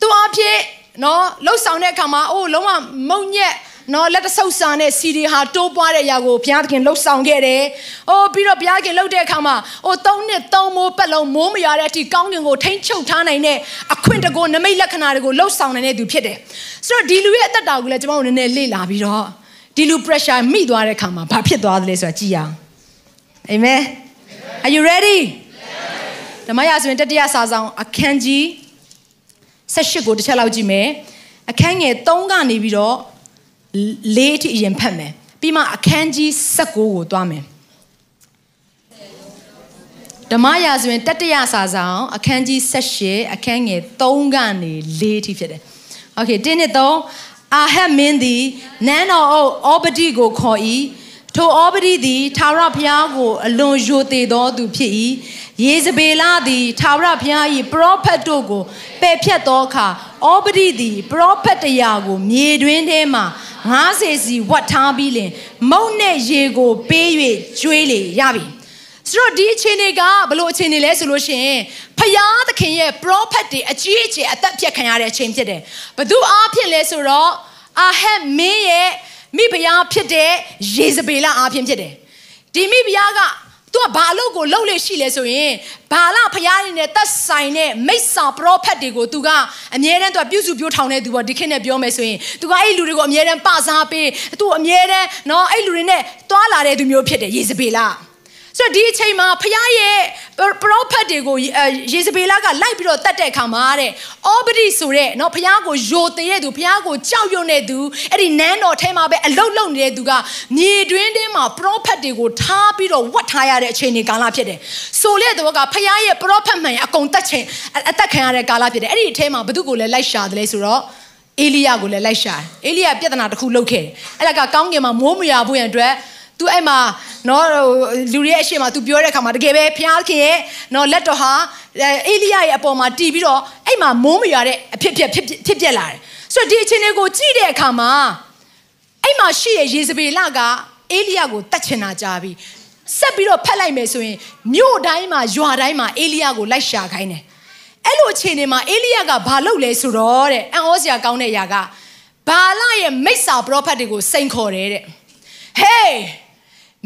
သူအပြင်နော်လှုပ်ဆောင်တဲ့အခါမှာအိုးလုံးဝမုံညက် နော်လက်တဆုပ်စာနဲ့စီဒီဟာတိုးပွားတဲ့အရာကိုဘုရားသခင်လှုပ်ဆောင်ခဲ့တယ်။အိုးပြီးတော့ဘုရားသခင်လှုပ်တဲ့အခါမှာအိုးသုံးနှစ်သုံးမိုးပတ်လုံးမိုးမရတဲ့အထိကောင်းကင်ကိုထိမ့်ချုပ်ထားနိုင်တဲ့အခွင့်တကောနမိတ်လက္ခဏာတွေကိုလှုပ်ဆောင်နိုင်တဲ့သူဖြစ်တယ်။ဆိုတော့ဒီလူရဲ့အသက်တာကိုလည်းကျွန်တော်တို့နည်းနည်းလေ့လာပြီးတော့ဒီလူ pressure မိသွားတဲ့အခါမှာဘာဖြစ်သွားသလဲဆိုတာကြည့်ရအောင်။ Amen. Are you ready? ဓမ္မရာဆိုရင်တတိယစာဆောင်အခန်းကြီး18ကိုတစ်ချက်လောက်ကြည့်မယ်။အခန်းငယ်3ကနေပြီးတော့ လေးထိအရင်ဖတ်မယ်ပြီးမှအခန်းကြီး16ကိုသွားမယ်ဓမ္မရာဇဝင်တတရစာဆောင်အခန်းကြီး18အခန်းငယ်3ကနေ4ထိဖြစ်တယ်။ Okay တင်းနဲ့3အာဟက်မင်းသည်နန်းတော်အုပ်အောပတိကိုခေါ်၏ထိုအောပတိသည်သာရဘုရားကိုအလွန်ယိုသေးသောသူဖြစ်၏ယေဇဗေလသည်သာရဘုရား၏ပရောဖက်တို့ကိုပယ်ဖြတ်သောအခါအောပတိသည်ပရောဖက်တရားကိုမြေတွင်းထဲမှ 90စီဝတ်ထားပြီးလင် မုံနဲ့ရေကို ပေး၍ကျွေးလေရပြီဆိုတော့ဒီအချိန်တွေကဘလို့အချိန်တွေလဲဆိုလို့ရှိရင်ဖယားသခင်ရဲ့ prophet တွေအကြီးအကျယ်အသက်ပြတ်ခံရတဲ့အချိန်ဖြစ်တယ်ဘသူအားဖြင့်လဲဆိုတော့အာဟက်မင်းရဲ့မိဖုရားဖြစ်တဲ့ယေဇဗေလအားဖြင့်ဖြစ်တယ်ဒီမိဖုရားက သူကဘာလို့ကိုလှုပ်လေရှိလဲဆိုရင်ဘာလဖရားရင်းနဲ့သက်ဆိုင်တဲ့မိစ္ဆာပရောဖက်တွေကိုသူကအမြဲတမ်းသူကပြုစုပြောထောင်နေသူပေါ့ဒီခေတ်နဲ့ပြောမယ်ဆိုရင်သူကအဲ့လူတွေကိုအမြဲတမ်းပစားပေးသူအမြဲတမ်းနော်အဲ့လူတွေနဲ့တွာလာတဲ့သူမျိုးဖြစ်တယ်ယေဇဗေလ ဆိုတော့ဒီအချိန်မှာဖခင်ရဲ့ပရောဖက်တွေကိုယေဇဗေလကလိုက်ပြီးတော့တတ်တဲ့အခါမှာတဲ့အောဘဒီဆိုတဲ့နော်ဖခင်ကိုယိုတဲ့သူဖခင်ကိုကြောက်ရွံ့တဲ့သူအဲ့ဒီနန်းတော်ထဲမှာပဲအလုတ်လုံနေတဲ့သူကမြေတွင်းထဲမှာပရောဖက်တွေကိုထားပြီးတော့ဝတ်ထားရတဲ့အချိန်တွေကာလဖြစ်တယ်ဆိုတဲ့သူကဖခင်ရဲ့ပရောဖက်မှန်အကုန်တက်ချိန်အသက်ခံရတဲ့ကာလဖြစ်တယ်အဲ့ဒီအထဲမှာဘု து ကိုလည်းလိုက်ရှာတယ်လေဆိုတော့အေလိယကိုလည်းလိုက်ရှာတယ်အေလိယပြဿနာတစ်ခုလုပ်ခဲ့တယ်အဲ့ဒါကကောင်းကင်မှာမိုးမရွာဖို့ရန်အတွက် तू အဲ့မှာနော်လူတွေရဲ့အရှိမ तू ပြောတဲ့အခါမှာတကယ်ပဲဘုရားခင်ရဲ့နော်လက်တော်ဟာအေလိယရဲ့အပေါ်မှာတီးပြီးတော့အဲ့မှာမိုးမရွာတဲ့အဖြစ်ဖြစ်ဖြစ်ဖြစ်ပြက်လာတယ်ဆိုတော့ဒီအချိန်လေးကိုကြည့်တဲ့အခါမှာအဲ့မှာရှိတဲ့ယေဇဗေလကအေလိယကိုတတ်ချင်တာကြားပြီးဆက်ပြီးတော့ဖက်လိုက်မယ်ဆိုရင်မြို့တိုင်းမှာရွာတိုင်းမှာအေလိယကိုလိုက်ရှာခိုင်းတယ်အဲ့လိုအချိန်တွေမှာအေလိယကဘာလုပ်လဲဆိုတော့တဲ့အံ့ဩစရာကောင်းတဲ့အရာကဘာလရဲ့မိစ္ဆာပရောဖက်တွေကိုစိန်ခေါ်တယ်တဲ့ hey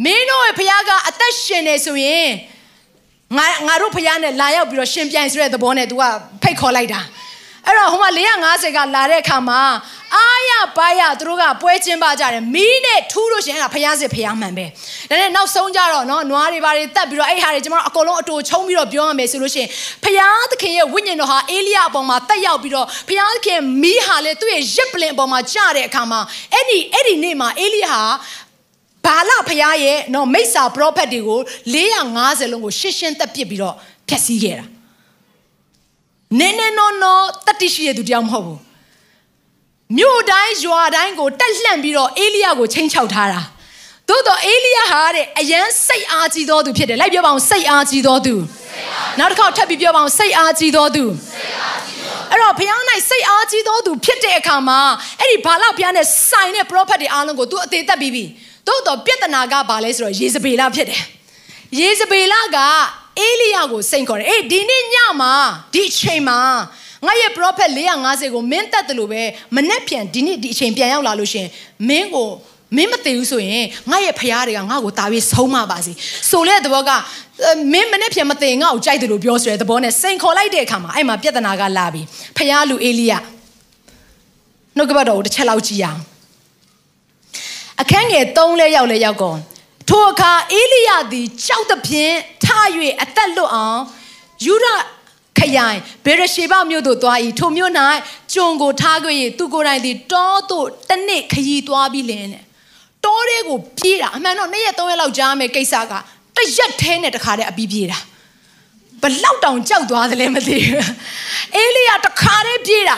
မင်းတို့ရဲ့ဖခင်ကအသက်ရှင်နေဆိုရင်ငါငါတို့ဖះနဲ့လာရောက်ပြီးတော့ရှင်ပြိုင်ဆိုတဲ့သဘောနဲ့ तू ကဖိတ်ခေါ်လိုက်တာအဲ့တော့ဟိုမှာ450ကလာတဲ့အခါမှာအားရပါရသူတို့ကပွဲချင်းပါကြတယ်မီးနဲ့ထူးလို့ရှင်အဲ့ဒါဖျားစစ်ဖျားမှန်ပဲဒါနဲ့နောက်ဆုံးကြတော့နော်နွားတွေဘာတွေတက်ပြီးတော့အဲ့ဟာတွေကျွန်တော်အကုန်လုံးအတူချုံပြီးတော့ပြောရမယ်ဆိုလို့ရှင်ဖျားသခင်ရဲ့ဝိညာဉ်တော်ဟာအေလိယအပေါ်မှာတက်ရောက်ပြီးတော့ဖျားသခင်မီးဟာလေသူ့ရဲ့ရစ်ပလင်အပေါ်မှာကျတဲ့အခါမှာအဲ့ဒီအဲ့ဒီနေ့မှာအေလိယဟာ ဘာလဖျားရဲ့နော်မိစ္ဆာပရောဖက်တွေကို450လုံးကိုရှင်းရှင်းသက်ပစ်ပြီးတော့ဖျက်ဆီးခဲ့တာနင်းနေနော်နော်တတိရှိတဲ့သူတယောက်မဟုတ်ဘူးမြို့တိုင်းရွာတိုင်းကိုတက်လှန့်ပြီးတော့အေလိယကိုချိန်ချောက်ထားတာသို့တော့အေလိယဟာတဲ့အရန်စိတ်အားကြီးသောသူဖြစ်တယ်လိုက်ပြောပါအောင်စိတ်အားကြီးသောသူနောက်တစ်ခေါက်ထပ်ပြီးပြောပါအောင်စိတ်အားကြီးသောသူအဲ့တော့ဘုရား၌စိတ်အားကြီးသောသူဖြစ်တဲ့အခါမှာအဲ့ဒီဘာလဘုရားနဲ့ဆိုင်တဲ့ prophet တွေအားလုံးကိုသူအသေးသက်ပြီးပြီ သို့တော့ပြဿနာကဘာလဲဆိုတော့ယေဇဗေလဖြစ်တယ်ယေဇဗေလကအေလိယကိုစိန်ခေါ်တယ်အေးဒီနေ့ညမှာဒီအချိန်မှာငါရဲ့ prophet 450ကိုမင်းတက်တယ်လို့ပဲမနဲ့ပြန်ဒီနေ့ဒီအချိန်ပြန်ရောက်လာလို့ရှင်မင်းကိုမင်းမသိဘူးဆိုရင်ငါရဲ့ဖရားတွေကငါ့ကိုတာပြီးဆုံးမပါစေဆိုတဲ့သဘောကမင်းမနဲ့ပြန်မသိငါ့ကိုကြိုက်တယ်လို့ပြောဆိုတဲ့သဘောနဲ့စိန်ခေါ်လိုက်တဲ့အခါမှာအဲ့မှာပြဿနာကလာပြီဖရားလူအေလိယနှုတ်ကပတ်တော်ကိုတစ်ချက်လောက်ကြည့်အောင် အခန်းငယ်3လဲရောက်လဲရောက်ကုန်ထိုအခါအေလိယသည်ကြောက်သဖြင့်ထ၍အသက်လွတ်အောင်ယူရခရိုင်ဘေရရှေဘမြို့သို့သွား၏ထိုမြို့၌ကျုံကိုထားကြ၍သူကိုယ်တိုင်သည်တောသို့တစ်နှစ်ခရီးသွားပြီးလင်းတဲ့တောထဲကိုပြေးတာအမှန်တော့နှစ်ရက်သုံးရက်လောက်ကြားမယ်ကိစ္စကတရက်ထဲနဲ့တခါတည်းအပြီးပြေးတာဘလောက်တောင်ကြောက်သွားသလဲမသိဘူးအေလိယတခါတည်းပြေးတာ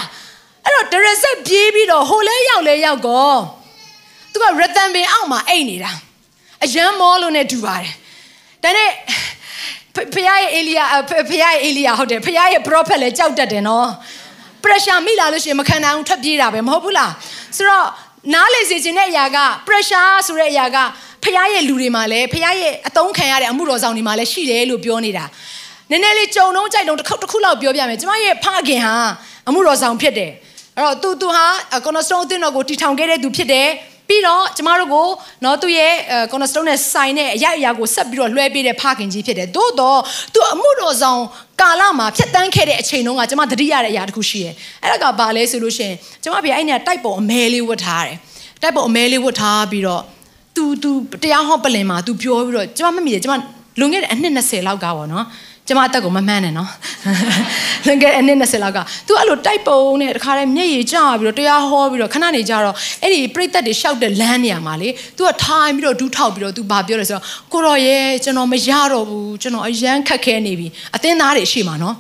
အဲ့တော့ဒရဆက်ပြေးပြီးတော့ဟိုလဲရောက်လဲရောက်ကောသူ ကရတန်ပင်အောက်မှာအိတ်နေတာအယံမောလို့ ਨੇ တူပါတယ်ဒါနဲ့ဖခင်ရဲ့အေလီယာဖခင်ရဲ့အေလီယာဟုတ်တယ်ဖခင်ရဲ့ prophet လည်းကြောက်တတ်တယ်နော် pressure မိလာလို့ရှိရင်မခံနိုင်အောင်ထွက်ပြေးတာပဲမဟုတ်ဘူးလားဆိုတော့နားလေစေခြင်းတဲ့အရာက pressure ဆိုတဲ့အရာကဖခင်ရဲ့လူတွေမှာလည်းဖခင်ရဲ့အတုံးခံရတဲ့အမှုတော်ဆောင်တွေမှာလည်းရှိတယ်လို့ပြောနေတာနည်းနည်းလေးကြုံတော့ကြိုက်တော့တစ်ခုတစ်ခုလောက်ပြောပြမယ်ကျမရဲ့ဖခင်ဟာအမှုတော်ဆောင်ဖြစ်တယ်အဲ့တော့သူသူဟာကွန်နစတုံးအသင်းတော်ကိုတီထောင်ခဲ့တဲ့သူဖြစ်တယ် ပြီးတော့ကျမတို့ကိုနော်သူ့ရဲ့ cornerstone နဲ့ဆိုင်တဲ့အရာအရာကိုဆက်ပြီးတော့လွှဲပေးတဲ့ဖခင်ကြီးဖြစ်တယ်သို့တော့သူအမှုတော်ဆောင်ကာလမှာဖြတ်တန်းခဲ့တဲ့အချိန်တုန်းကကျမသတိရတဲ့အရာတစ်ခုရှိတယ်အဲ့ဒါကဘာလဲဆိုလို့ရှိရင်ကျမဖေအဲ့နေတိုက်ပုံအမဲလေးဝတ်ထားတယ်တိုက်ပုံအမဲလေးဝတ်ထားပြီးတော့ तू तू တရားဟောပလင်မှာ तू ပြောပြီးတော့ကျမမမိတယ်ကျမလွန်ခဲ့တဲ့အနှစ်20လောက်ကပေါ့နော် ကျမအသက်ကိုမမှန်းနဲ့နော်လွန်ခဲ့တဲ့အနှစ်20လောက်ကသူအဲ့လိုတိုက်ပုံနဲ့တခါတည်းမျက်ရည်ကျပြီးတော့တရားဟောပြီးတော့ခဏနေကြတော့အဲ့ဒီပြိသက်တွေရှောက်တဲ့လမ်းနေရာမှာလေသူကထိုင်ပြီးတော့ဒူးထောက်ပြီးတော့သူဘာပြောလဲဆိုတော့ကိုတော်ရဲ့ကျွန်တော်မရတော့ဘူးကျွန်တော်အရန်ခက်ခဲနေပြီအသင်းသားတွေရှိမှာနော်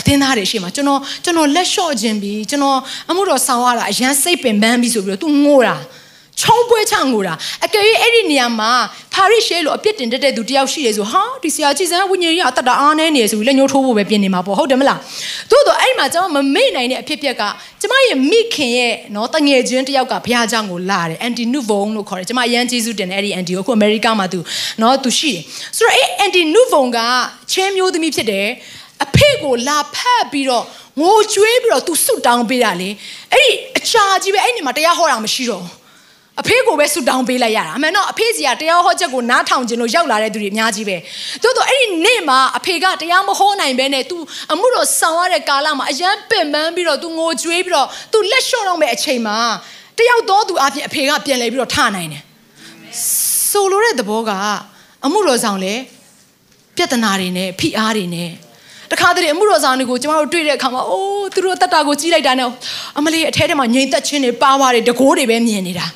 အသင်းသားတွေရှိမှာကျွန်တော်ကျွန်တော်လက်လျှော့ခြင်းပြီးကျွန်တော်အမှုတော်ဆောင်ရတာအရန်စိတ်ပင်ပန်းပြီးဆိုပြီးတော့သူငိုတာ ချုံပွဲချငိုတာအကယ်၍အဲ့ဒီနေရာမှာဖာရိရှဲလို့အပြစ်တင်တတ်တဲ့သူတယောက်ရှိတယ်ဆိုဟာဒီဆရာကြည်စံဝိညာဉ်ကြီးအတ္တအားနေနေဆိုပြီးလက်ညှိုးထိုးဖို့ပဲပြင်နေမှာပေါ့ဟုတ်တယ်မလားသို့တော့အဲ့မှာကျွန်မမမေ့နိုင်တဲ့အဖြစ်အပျက်ကကျမရဲ့မိခင်ရဲ့နော်တငယ်ချင်းတယောက်ကဘုရားကျောင်းကိုလာတယ်အန်တီနုဗုံလို့ခေါ်တယ်ကျမအရန်ကျေးဇူးတင်တယ်အဲ့ဒီအန်တီကိုအခုအမေရိကမှာသူနော်သူရှိတယ်ဆိုတော့အဲ့အန်တီနုဗုံကချင်းမျိုးသမီးဖြစ်တယ်အဖေကိုလာဖက်ပြီးတော့ငိုကြွေးပြီးတော့သူဆွတောင်းပေးတာလေအဲ့ဒီအချာကြီးပဲအဲ့ဒီမှာတရားဟောတာမရှိတော့ဘူး အဖေကိုပဲဆူတောင်းပေးလိုက်ရတာအမှန်တော့အဖေစီကတရားဟောချက်ကိုနားထောင်ခြင်းလို့ရောက်လာတဲ့သူတွေအများကြီးပဲတိုးတော့အဲ့ဒီနေ့မှာအဖေကတရားမဟောနိုင်ဘဲနဲ့ तू အမှုတော်ဆောင်ရတဲ့ကာလမှာအယမ်းပင်ပန်းပြီးတော့ तू ငိုကြွေးပြီးတော့ तू လက်လျှော့တော့မဲ့အချိန်မှာတယောက်တော့သူအပြင်အဖေကပြန်လဲပြီးတော့ထနိုင်တယ်ဆိုလိုတဲ့သဘောကအမှုတော်ဆောင်လေပြဿနာတွေနဲ့ဖိအားတွေနဲ့တခါတည်းအမှုတော်ဆောင်တွေကိုကျမတို့တွေ့တဲ့အခါမှာအိုးသူတို့တက်တာကိုကြီးလိုက်တာနဲ့အမလေးအထဲထဲမှာငြိမ်သက်ခြင်းတွေပါဝါတွေတကိုးတွေပဲမြင်နေတာ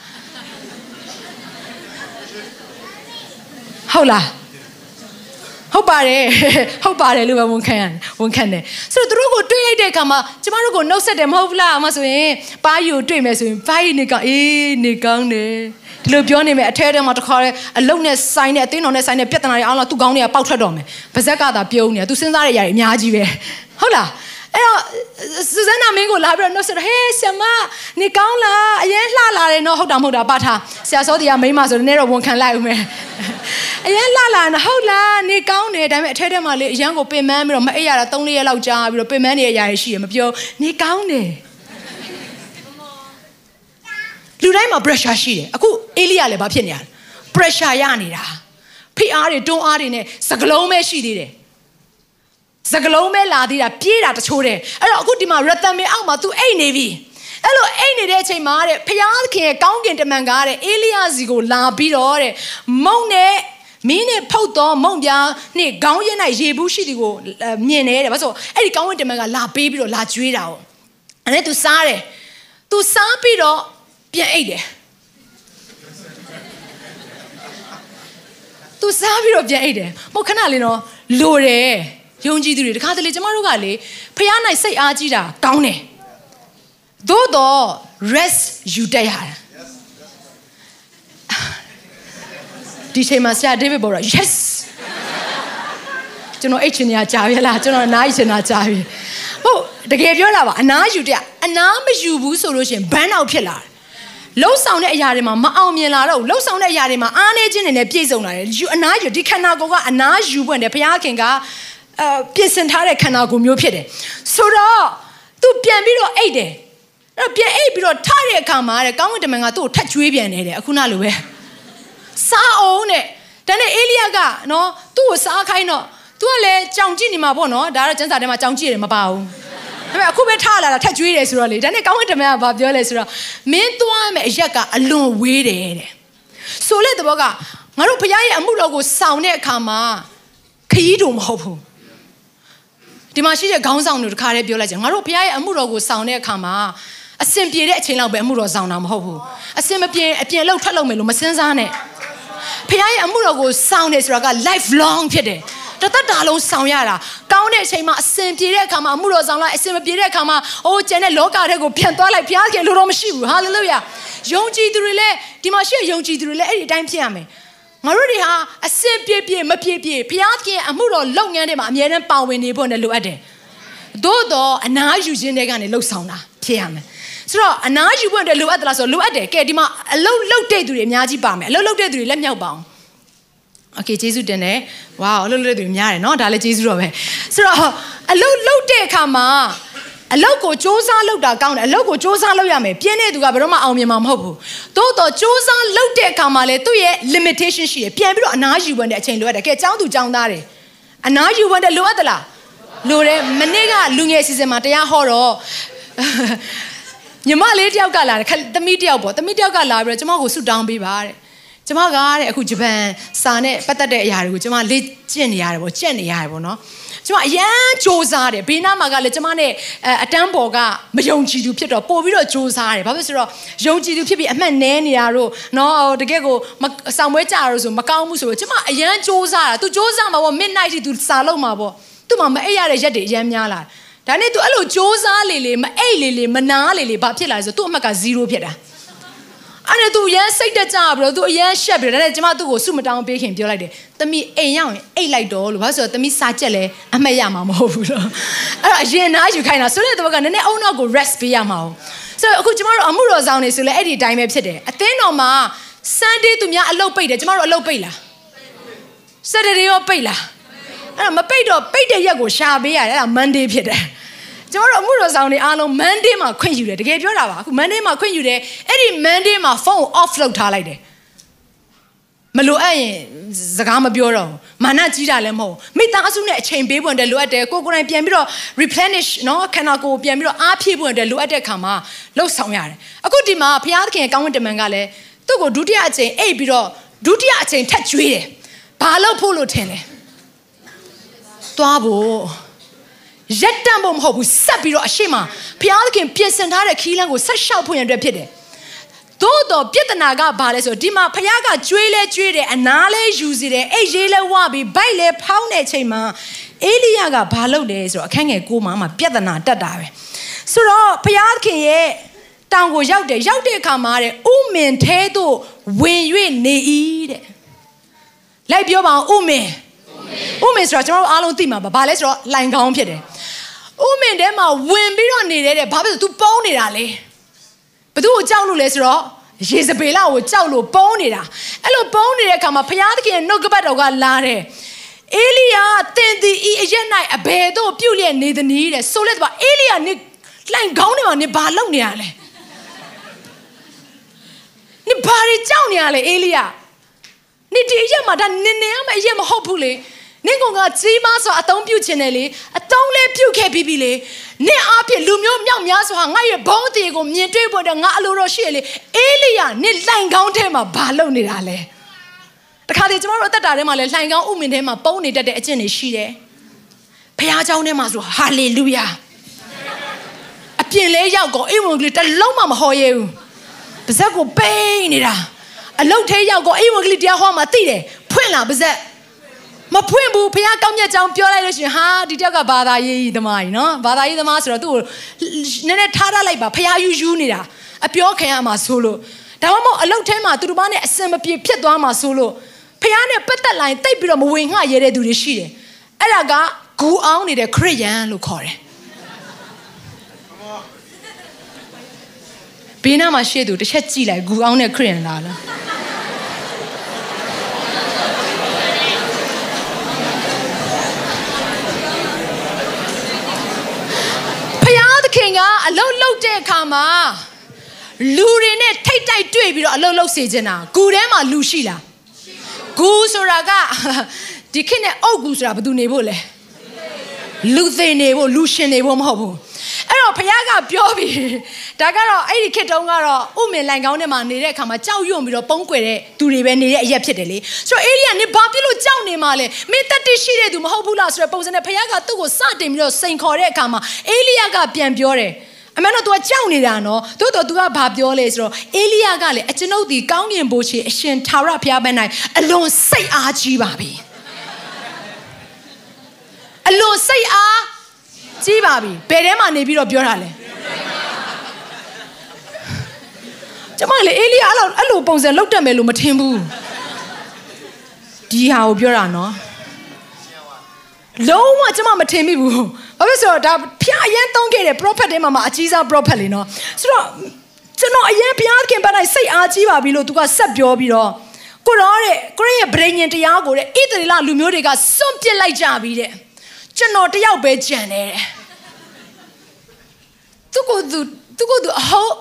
ဟုတ်လားဟုတ်ပါတယ်ဟုတ်ပါတယ်လို့ပဲဝန်ခံရတယ်ဝန်ခံတယ်ဆိုတော့သူတို့ကိုတွေးလိုက်တဲ့အခါမှာကျမတို့ကိုနှုတ်ဆက်တယ်မဟုတ်ဘူးလားအမဆိုရင်ပါးယူကိုတွေးမယ်ဆိုရင်ပါးယူနေကောင်းအေးနေကောင်းတယ်ဒီလိုပြောနေမယ်အထဲထဲမှာတခါတည်းအလုံနဲ့ဆိုင်နဲ့အသင်းတော်နဲ့ဆိုင်နဲ့ပြဿနာတွေအောင်လားသူ့ကောင်းတွေကပေါက်ထွက်တော့မယ်ပါဇက်ကသာပြုံးနေတယ်သူစဉ်းစားတဲ့အရာတွေအများကြီးပဲဟုတ်လား အဲ့တော့စူဇန်နာမင်းကိုလာပြီးတော့နှုတ်ဆက်တော့ဟေးဆ iam နေကောင်းလားအရင်လှလာတယ်နော်ဟုတ်တာမဟုတ်တာပါထားဆရာစောတီကမိမဆိုတော့နည်းတော့ဝန်ခံလိုက်ဦးမယ်အရင်လှလာနော်ဟုတ်လားနေကောင်းတယ်ဒါပေမဲ့အထဲထဲမှာလေအရင်ကိုပင်မန်းပြီးတော့မအိပ်ရတာ3ရက်လောက်ကြာပြီးတော့ပင်မန်းနေရရရှိရမပြောနေကောင်းတယ်လူတိုင်းမှာ pressure ရှိတယ်အခုအေလိယလည်းဘာဖြစ်နေရလဲ pressure ရနေတာဖိအားတွေတွန်းအားတွေနဲ့စကလုံးပဲရှိသေးတယ် စကလုံးပဲလာသေးတာပြေးတာတချိုးတယ်အဲ့တော့အခုဒီမှာရတန်မေအောက်မှာ तू အိတ်နေပြီအဲ့လိုအိတ်နေတဲ့အချိန်မှာတဲ့ဖျားခင်ရဲ့ကောင်းကင်တမန်ကားတဲ့အေလိယစီကိုလာပြီးတော့တဲ့မုံနဲ့မင်းနဲ့ဖုတ်တော့မုံပြားနဲ့ခေါင်းရက်၌ရေဘူးရှိသည်ကိုမြင်တယ်တဲ့ဘာလို့အဲ့ဒီကောင်းကင်တမန်ကလာပေးပြီးတော့လာကျွေးတာ哦အဲ့ဒါ तू စားတယ် तू စားပြီးတော့ပြန်အိတ်တယ် तू စားပြီးတော့ပြန်အိတ်တယ်မဟုတ်ခဏလေးနော်လိုတယ် ယုံကြည်သူတွေတခါတလေကျမတို့ကလေဖះနိုင်စိတ်အားကြီးတာကောင်းတယ်သို့တော့ rest ယူတတ်ရတယ်ဒီချိန်မှာဆရာဒေးဗစ်ပေါ်တော့ yes ကျွန်တော်အိတ်ချင်နေတာကြာပြီလားကျွန်တော်အနားယူချင်တာကြာပြီဟုတ်တကယ်ပြောတာပါအနားယူတဲ့အနားမယူဘူးဆိုလို့ရှိရင်ဘန်းအောင်ဖြစ်လာတယ်လှုပ်ဆောင်တဲ့အရာတွေမှာမအောင်မြင်လာတော့လှုပ်ဆောင်တဲ့အရာတွေမှာအားနေခြင်းတွေနဲ့ပြည့်စုံလာတယ်ယူအနားယူဒီခန္ဓာကိုယ်ကအနားယူပွင့်တယ်ဘုရားခင်က အဲပြင်ဆင်ထားတဲ့ခန္ဓာကိုယ်မျိုးဖြစ်တယ်ဆိုတော့ तू ပြန်ပြီးတော့အိတ်တယ်အဲ့တော့ပြန်အိတ်ပြီးတော့ထတဲ့အခါမှာတဲ့ကောင်းကင်တမန်ကသူ့ကိုထက်ကျွေးပြန်တယ်တဲ့အခုနလိုပဲစားအောင်တဲ့ဒါနဲ့အေလိယကနော်သူ့ကိုစားခိုင်းတော့ तू ကလည်းကြောင်ကြည့်နေမှာပေါ့နော်ဒါတော့ကျန်းစာထဲမှာကြောင်ကြည့်ရတယ်မပါဘူးဒါပေမဲ့အခုပဲထားလာတာထက်ကျွေးတယ်ဆိုတော့လေဒါနဲ့ကောင်းကင်တမန်ကဘာပြောလဲဆိုတော့မင်းသွားမယ်အရက်ကအလွန်ဝေးတယ်တဲ့ဆိုလက်တဘောကငါတို့ဘုရားရဲ့အမှုတော်ကိုဆောင်တဲ့အခါမှာခရီးတူမဟုတ်ဘူး ဒီမှာရှိတဲ့ခေါင်းဆောင်တို့တခါတည်းပြောလိုက်ကြငါတို့ဘုရားရဲ့အမှုတော်ကိုဆောင်တဲ့အခါမှာအစင်ပြေတဲ့အချိန်လောက်ပဲအမှုတော်ဆောင်တာမဟုတ်ဘူးအစင်မပြေအပြင်လောက်ထွက်လို့မယ်လို့မစင်စားနဲ့ဘုရားရဲ့အမှုတော်ကိုဆောင်တယ်ဆိုတာက life long ဖြစ်တယ်တသက်တာလုံးဆောင်ရတာကောင်းတဲ့အချိန်မှာအစင်ပြေတဲ့အခါမှာအမှုတော်ဆောင်လိုက်အစင်မပြေတဲ့အခါမှာအိုးကျန်တဲ့လောကထဲကိုပြန်သွားလိုက်ဘုရားခင်လိုတော့မရှိဘူးဟာလေလုယာယုံကြည်သူတွေလည်းဒီမှာရှိတဲ့ယုံကြည်သူတွေလည်းအဲ့ဒီအတိုင်းဖြစ်ရမယ် ငါတို့တွေဟာအစင်ပြည့်ပြည့်မပြည့်ပြည့်ဘုရားသခင်အမှုတော်လုပ်ငန်းတွေမှာအမြဲတမ်းပါဝင်နေဖို့ ਨੇ လိုအပ်တယ်။သို့တော့အနာယူခြင်းတွေကနေလှုပ်ဆောင်တာဖြစ်ရမယ်။ဆိုတော့အနာယူဖို့အတွက်လိုအပ်သလားဆိုတော့လိုအပ်တယ်။ကဲဒီမှာအလုံးလုံးတဲ့သူတွေအများကြီးပါမယ်။အလုံးလုံးတဲ့သူတွေလက်မြောက်ပါအောင်။ Okay ယေရှုတင်တယ်။ဝါအလုံးလုံးတဲ့သူတွေများတယ်နော်။ဒါလည်းယေရှုတော်ပဲ။ဆိုတော့အလုံးလုံးတဲ့အခါမှာ အလုတ်ကိုစ조사လုပ်တာကောင်းတယ်အလုတ်ကိုစ조사လုပ်ရမယ်ပြင်းတဲ့သူကဘယ်တော့မှအောင်မြင်မှာမဟုတ်ဘူးသို့တော့စ조사လုပ်တဲ့အခါမှာလေသူ့ရဲ့ limitation ရှိတယ်ပြန်ပြီးတော့အနာယူဝင်တဲ့အချိန်လိုအပ်တယ်ကဲចောင်းသူចောင်းသားတယ်အနာယူဝင်တဲ့လိုအပ်သလားလိုတယ်မနေ့ကလူငယ်စီစဉ်မှာတရားဟောတော့ညီမလေးတယောက်ကလာတယ်သမီးတယောက်ပေါ့သမီးတယောက်ကလာပြီးတော့ကျမကိုဆုတောင်းပေးပါတဲ့ကျမကတဲ့အခုဂျပန်စာနဲ့ပတ်သက်တဲ့အရာတွေကိုကျမလေ့ကျင့်နေရတယ်ပေါ့ကြက်နေရတယ်ပေါ့နော် ကျမအရန်စူးစားတယ်ဘေးနားမှာကလည်းကျမနဲ့အတန်းပေါ်ကမယုံကြည်သူဖြစ်တော့ပို့ပြီးတော့စူးစားတယ်ဘာဖြစ်ဆိုတော့ယုံကြည်သူဖြစ်ပြီးအမှတ်နဲနေတာတို့နော်တကယ်ကိုဆောင်ပွဲကြရလို့ဆိုမကောင်းဘူးဆိုတော့ကျမအရန်စူးစားတာ तू စူးစားမှာပေါ့ midnight ထိ तू စာလုံးမှာပေါ့သူ့မှာမအိပ်ရတဲ့ရက်တွေအရန်များလာဒါနဲ့ तू အဲ့လိုစူးစားလေလေမအိပ်လေလေမနာလေလေဘာဖြစ်လာလဲဆို तू အမှတ်က0ဖြစ်တာ အဲ့ဒါ तू ရမ်းစိတ်တက်ကြပြီးတော့ तू အရန်ရှက်ပြီးတော့ဒါနဲ့ကျမသူ့ကိုစုမတောင်းပေးခင်ပြောလိုက်တယ်။သမီးအိမ်ရောက်ရင်အိတ်လိုက်တော့လို့ဘာလို့ဆိုတော့သမီးစာချက်လဲအမှတ်ရမှာမဟုတ်ဘူးလို့။အဲ့တော့အရင်နားယူခိုင်းတာဆိုတဲ့တော့ကနည်းနည်းအုံနောက်ကို rest ပေးရမှာ။ဆိုတော့အခုကျမတို့အမှုတော်ဆောင်နေဆိုလဲအဲ့ဒီအတိုင်းပဲဖြစ်တယ်။အသင်းတော်မှာ Sunday သူများအလုပ်ပိတ်တယ်ကျမတို့အလုပ်ပိတ်လား။ Saturday ရောပိတ်လား။အဲ့တော့မပိတ်တော့ပိတ်တဲ့ရက်ကိုရှာပေးရတယ်အဲ့ဒါ Monday ဖြစ်တယ်။ ကျမတို့အမှုတော်ဆောင်တွေအားလုံး Monday မှာခွင့်ယူတယ်တကယ်ပြောတာပါအခု Monday မှာခွင့်ယူတယ်အဲ့ဒီ Monday မှာဖုန်း off လုပ်ထားလိုက်တယ်မလိုအပ်ရင်စကားမပြောတော့မာနကြီးတာလည်းမဟုတ်မိသားစုနဲ့အချိန်ပေးဖို့အတွက်လိုအပ်တယ်ကိုကိုယ်တိုင်ပြန်ပြီးတော့ replenish နော်ခန္ဓာကိုယ်ပြန်ပြီးတော့အားဖြည့်ဖို့အတွက်လိုအပ်တဲ့ခါမှာလှုပ်ဆောင်ရတယ်အခုဒီမှာဘုရားသခင်ကောင်းဝင်တမန်ကလည်းသူ့ကိုဒုတိယအချိန်အိတ်ပြီးတော့ဒုတိယအချိန်ထပ်ကျွေးတယ်ဘာလို့ဖို့လို့ထင်လဲသွားဖို့ ရက်တန့်ဖို့မဟုတ်ဘူးဆက်ပြီးတော့အရှိမဘုရားသခင်ပြင်ဆင်ထားတဲ့ခီးလန်းကိုဆက်လျှောက်ဖို့ရန်အတွက်ဖြစ်တယ်သို့တော့ပြဿနာကဘာလဲဆိုဒီမှာဖခင်ကကြွေးလဲကြွေးတယ်အနားလဲယူစီတယ်အိတ်ရေးလဲဝပြီးဗိုက်လဲဖောင်းတဲ့ချိန်မှာအေလိယကဘာလုပ်လဲဆိုတော့အခန်းငယ်ကိုမှမှပြဿနာတက်တာပဲဆိုတော့ဖခင်ရဲ့တောင်ကိုရောက်တယ်ရောက်တဲ့အခါမှာတဲ့ဥမင်ထဲသို့ဝင်၍နေ၏တဲ့လိုက်ပြောပါအောင်ဥမင် ဥမင်ဆိုတာကျွန်တော်တို့အားလုံးသိမှာပါဘာလဲဆိုတော့လိုင်ကောင်းဖြစ်တယ်ဥမင်ထဲမှာဝင်ပြီးတော့နေတယ်တဲ့ဘာဖြစ်လို့ तू ပုံးနေတာလဲဘသူ့ကိုကြောက်လို့လဲဆိုတော့ယေဇဗေလကိုကြောက်လို့ပုံးနေတာအဲ့လိုပုံးနေတဲ့အခါမှာဘုရားသခင်နှုတ်ကပတ်တော်ကလာတယ်အေလိယတင်သည်ဤအရက်၌အဘယ်သို့ပြုတ်လျက်နေသနည်းတဲ့ဆိုလက်တော့အေလိယနေလှိုင်ခေါင်းထဲမှာနေဘာလုပ်နေရလဲနေဘာတွေကြောက်နေရလဲအေလိယနေဒီအရက်မှာဒါနင်းနေရမယ့်အရက်မဟုတ်ဘူးလေ နင့်ကောင်ကကြီးမားစွာအသုံးပြုခြင်းနဲ့လေအသုံးလေးပြုခဲ့ပြီးပြီလေနင့်အားဖြင့်လူမျိုးမြောက်များစွာငါရဲ့ဘုန်းတည်ကိုမြင်တွေ့ဖို့တော့ငါအလိုတော်ရှိရလေအေလိယနင့်လိုင်ကောင်းထဲမှာဘာလုပ်နေတာလဲတခါတည်းကျမတို့အသက်တာထဲမှာလည်းလှိုင်ကောင်းဥမင်ထဲမှာပုံနေတတ်တဲ့အကျင့်တွေရှိတယ်ဖခင်เจ้าထဲမှာဆိုဟာလေလုယာအပြင်လဲရောက်ကောအိမ်ဝင်ကလေးတစ်လုံးမှမဟောရဲဘူးပါဇက်ကိုပိန်နေတာအလုတ်ထဲရောက်ကောအိမ်ဝင်ကလေးတရားဟောမှသိတယ်ဖွင့်လာပါဇက် မဖွင့်ဘူးဖခင်ကောင်းမြတ်ကြောင်းပြောလိုက်လို့ရှိရင်ဟာဒီတယောက်ကဘာသာရေးသမားကြီးနော်ဘာသာရေးသမားဆိုတော့သူ့ကိုနည်းနည်းထားထားလိုက်ပါဖခင်ယူယူနေတာအပြောခံရမှာဆိုလို့ဒါမှမဟုတ်အလုတ်ထဲမှာသူတို့ဘာနဲ့အစင်မပြေဖြစ်သွားမှာဆိုလို့ဖះနဲ့ပတ်သက်လိုက်တိတ်ပြီးတော့မဝင်ငှရဲတဲ့သူတွေရှိတယ်အဲ့ဒါကဂူအောင်နေတဲ့ခရစ်ယာန်လို့ခေါ်တယ်ဘေးနားမှာရှေ့သူတစ်ချက်ကြည့်လိုက်ဂူအောင်တဲ့ခရစ်ယာန်လားလားဖះသ ခင်ကအလုတ်လုတ်တဲ့အခါမှာလူတွေနဲ့ထိတ်တိုက်တွေ့ပြီးတော့အလုတ်လုတ်စေချင်တာဂူထဲမှာလူရှိလားဂူဆိုတာကဒီခေတ်နဲ့အုတ်ဂူဆိုတာဘယ်သူနေဖို့လဲလူသိနေဖို့လူရှင်နေဖို့မဟုတ်ဘူး အဲ့တော့ဘုရားကပြောပြီးဒါကတော့အဲ့ဒီခေတ်တုန်းကတော့ဥမင်လိုင်ကောင်းထဲမှာနေတဲ့အခါမှာကြောက်ရွံ့ပြီးတော့ပုံးကွယ်တဲ့သူတွေပဲနေတဲ့အရက်ဖြစ်တယ်လေဆိုတော့အေလိယနေဘာဖြစ်လို့ကြောက်နေမှာလဲမင်းတက်တိရှိတဲ့သူမဟုတ်ဘူးလားဆိုတော့ပုံစံနဲ့ဘုရားကသူ့ကိုစတင်ပြီးတော့စိန်ခေါ်တဲ့အခါမှာအေလိယကပြန်ပြောတယ်အမှန်တော့ तू ကကြောက်နေတာနော်သို့တော့ तू ကဘာပြောလဲဆိုတော့အေလိယကလည်းအကျွန်ုပ်ဒီကောင်းကင်ဘိုးရှိအရှင်ထာဝရဘုရားဘက်၌အလွန်စိတ်အားကြီးပါပြီအလွန်စိတ်အား ကြီးပါပြီဘယ်ထဲမှာနေပြီးတော့ပြောတာလဲကျမလေအေလိယအဲ့လိုအဲ့လိုပုံစံလောက်တက်မယ်လို့မထင်ဘူးဒီဟာကိုပြောတာနော်လုံးဝကျမမထင်မိဘူးဘာဖြစ်ဆိုတော့ဒါဖျားအရန်သုံးခဲ့တဲ့ prophet တွေမှာမှာအကြီးစား prophet လေနော်ဆိုတော့ကျွန်တော်အရန်ဘုရားခင်ပတ်တိုင်းစိတ်အားကြီးပါပြီလို့သူကဆက်ပြောပြီးတော့ကိုရောတဲ့ကိုရရဲ့ဗြိဉ္ဉ်တရားကိုတဲ့ဣသရေလလူမျိုးတွေကစွန့်ပစ်လိုက်ကြပြီတဲ့ ကျွန်တော်တယောက်ပဲကြံနေတယ်သူကသူသူကသူအဟုတ်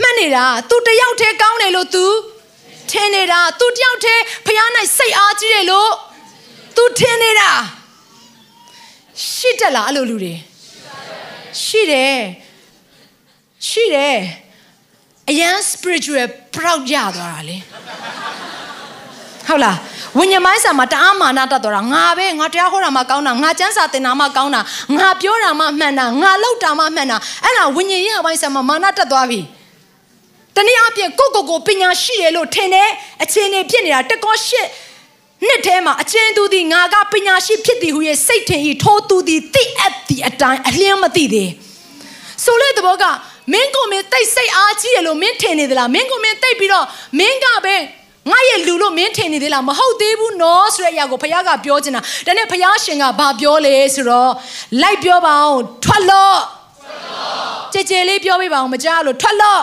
မှတ်နေတာသူတယောက်တည်းကောင်းတယ်လို့ तू ထင်နေတာသူတယောက်တည်းဖျားနိုင်စိတ်အားကြီးတယ်လို့ तू ထင်နေတာရှစ်တက်လားအဲ့လိုလူတွေရှိတယ်ရှိတယ်အရန် spiritual proud ရသွားတာလေ ဟုတ်လားဝိညာဉ်မိုင်းဆာမှာတအားမာနတတ်သွားတာငါပဲငါတရားဟောတာမှကောင်းတာငါကျမ်းစာသင်တာမှကောင်းတာငါပြောတာမှမှန်တာငါလုပ်တာမှမှန်တာအဲ့ဒါဝိညာဉ်ရေးပိုင်းဆာမှာမာနတတ်သွားပြီတနည်းအားဖြင့်ကိုကိုကိုပညာရှိတယ်လို့ထင်တယ်အခြေအနေဖြစ်နေတာတကောရှစ်နှစ်ထဲမှာအချင်းသူသည်ငါကပညာရှိဖြစ်သည်ဟူ၍စိတ်ထင်၏ထိုသူသည်သိအပ်သည့်အတိုင်းအလျင်းမသိသေးဆိုလေတဘောကမင်းကိုမင်းတိတ်စိတ်အားကြီးတယ်လို့မင်းထင်နေသလားမင်းကိုမင်းတိတ်ပြီးတော့မင်းကပဲ ငါရဲ့လူလို့မင်းထင်နေသေးလားမဟုတ်သေးဘူးနော်ဆိုတဲ့အရာကိုဘုရားကပြောချင်တာဒါနဲ့ဘုရားရှင်ကဘာပြောလဲဆိုတော့လိုက်ပြောပါအောင်ထွက်လို့ကြည်ကြည်လေးပြောပြပါအောင်မကြားလို့ထွက်လို့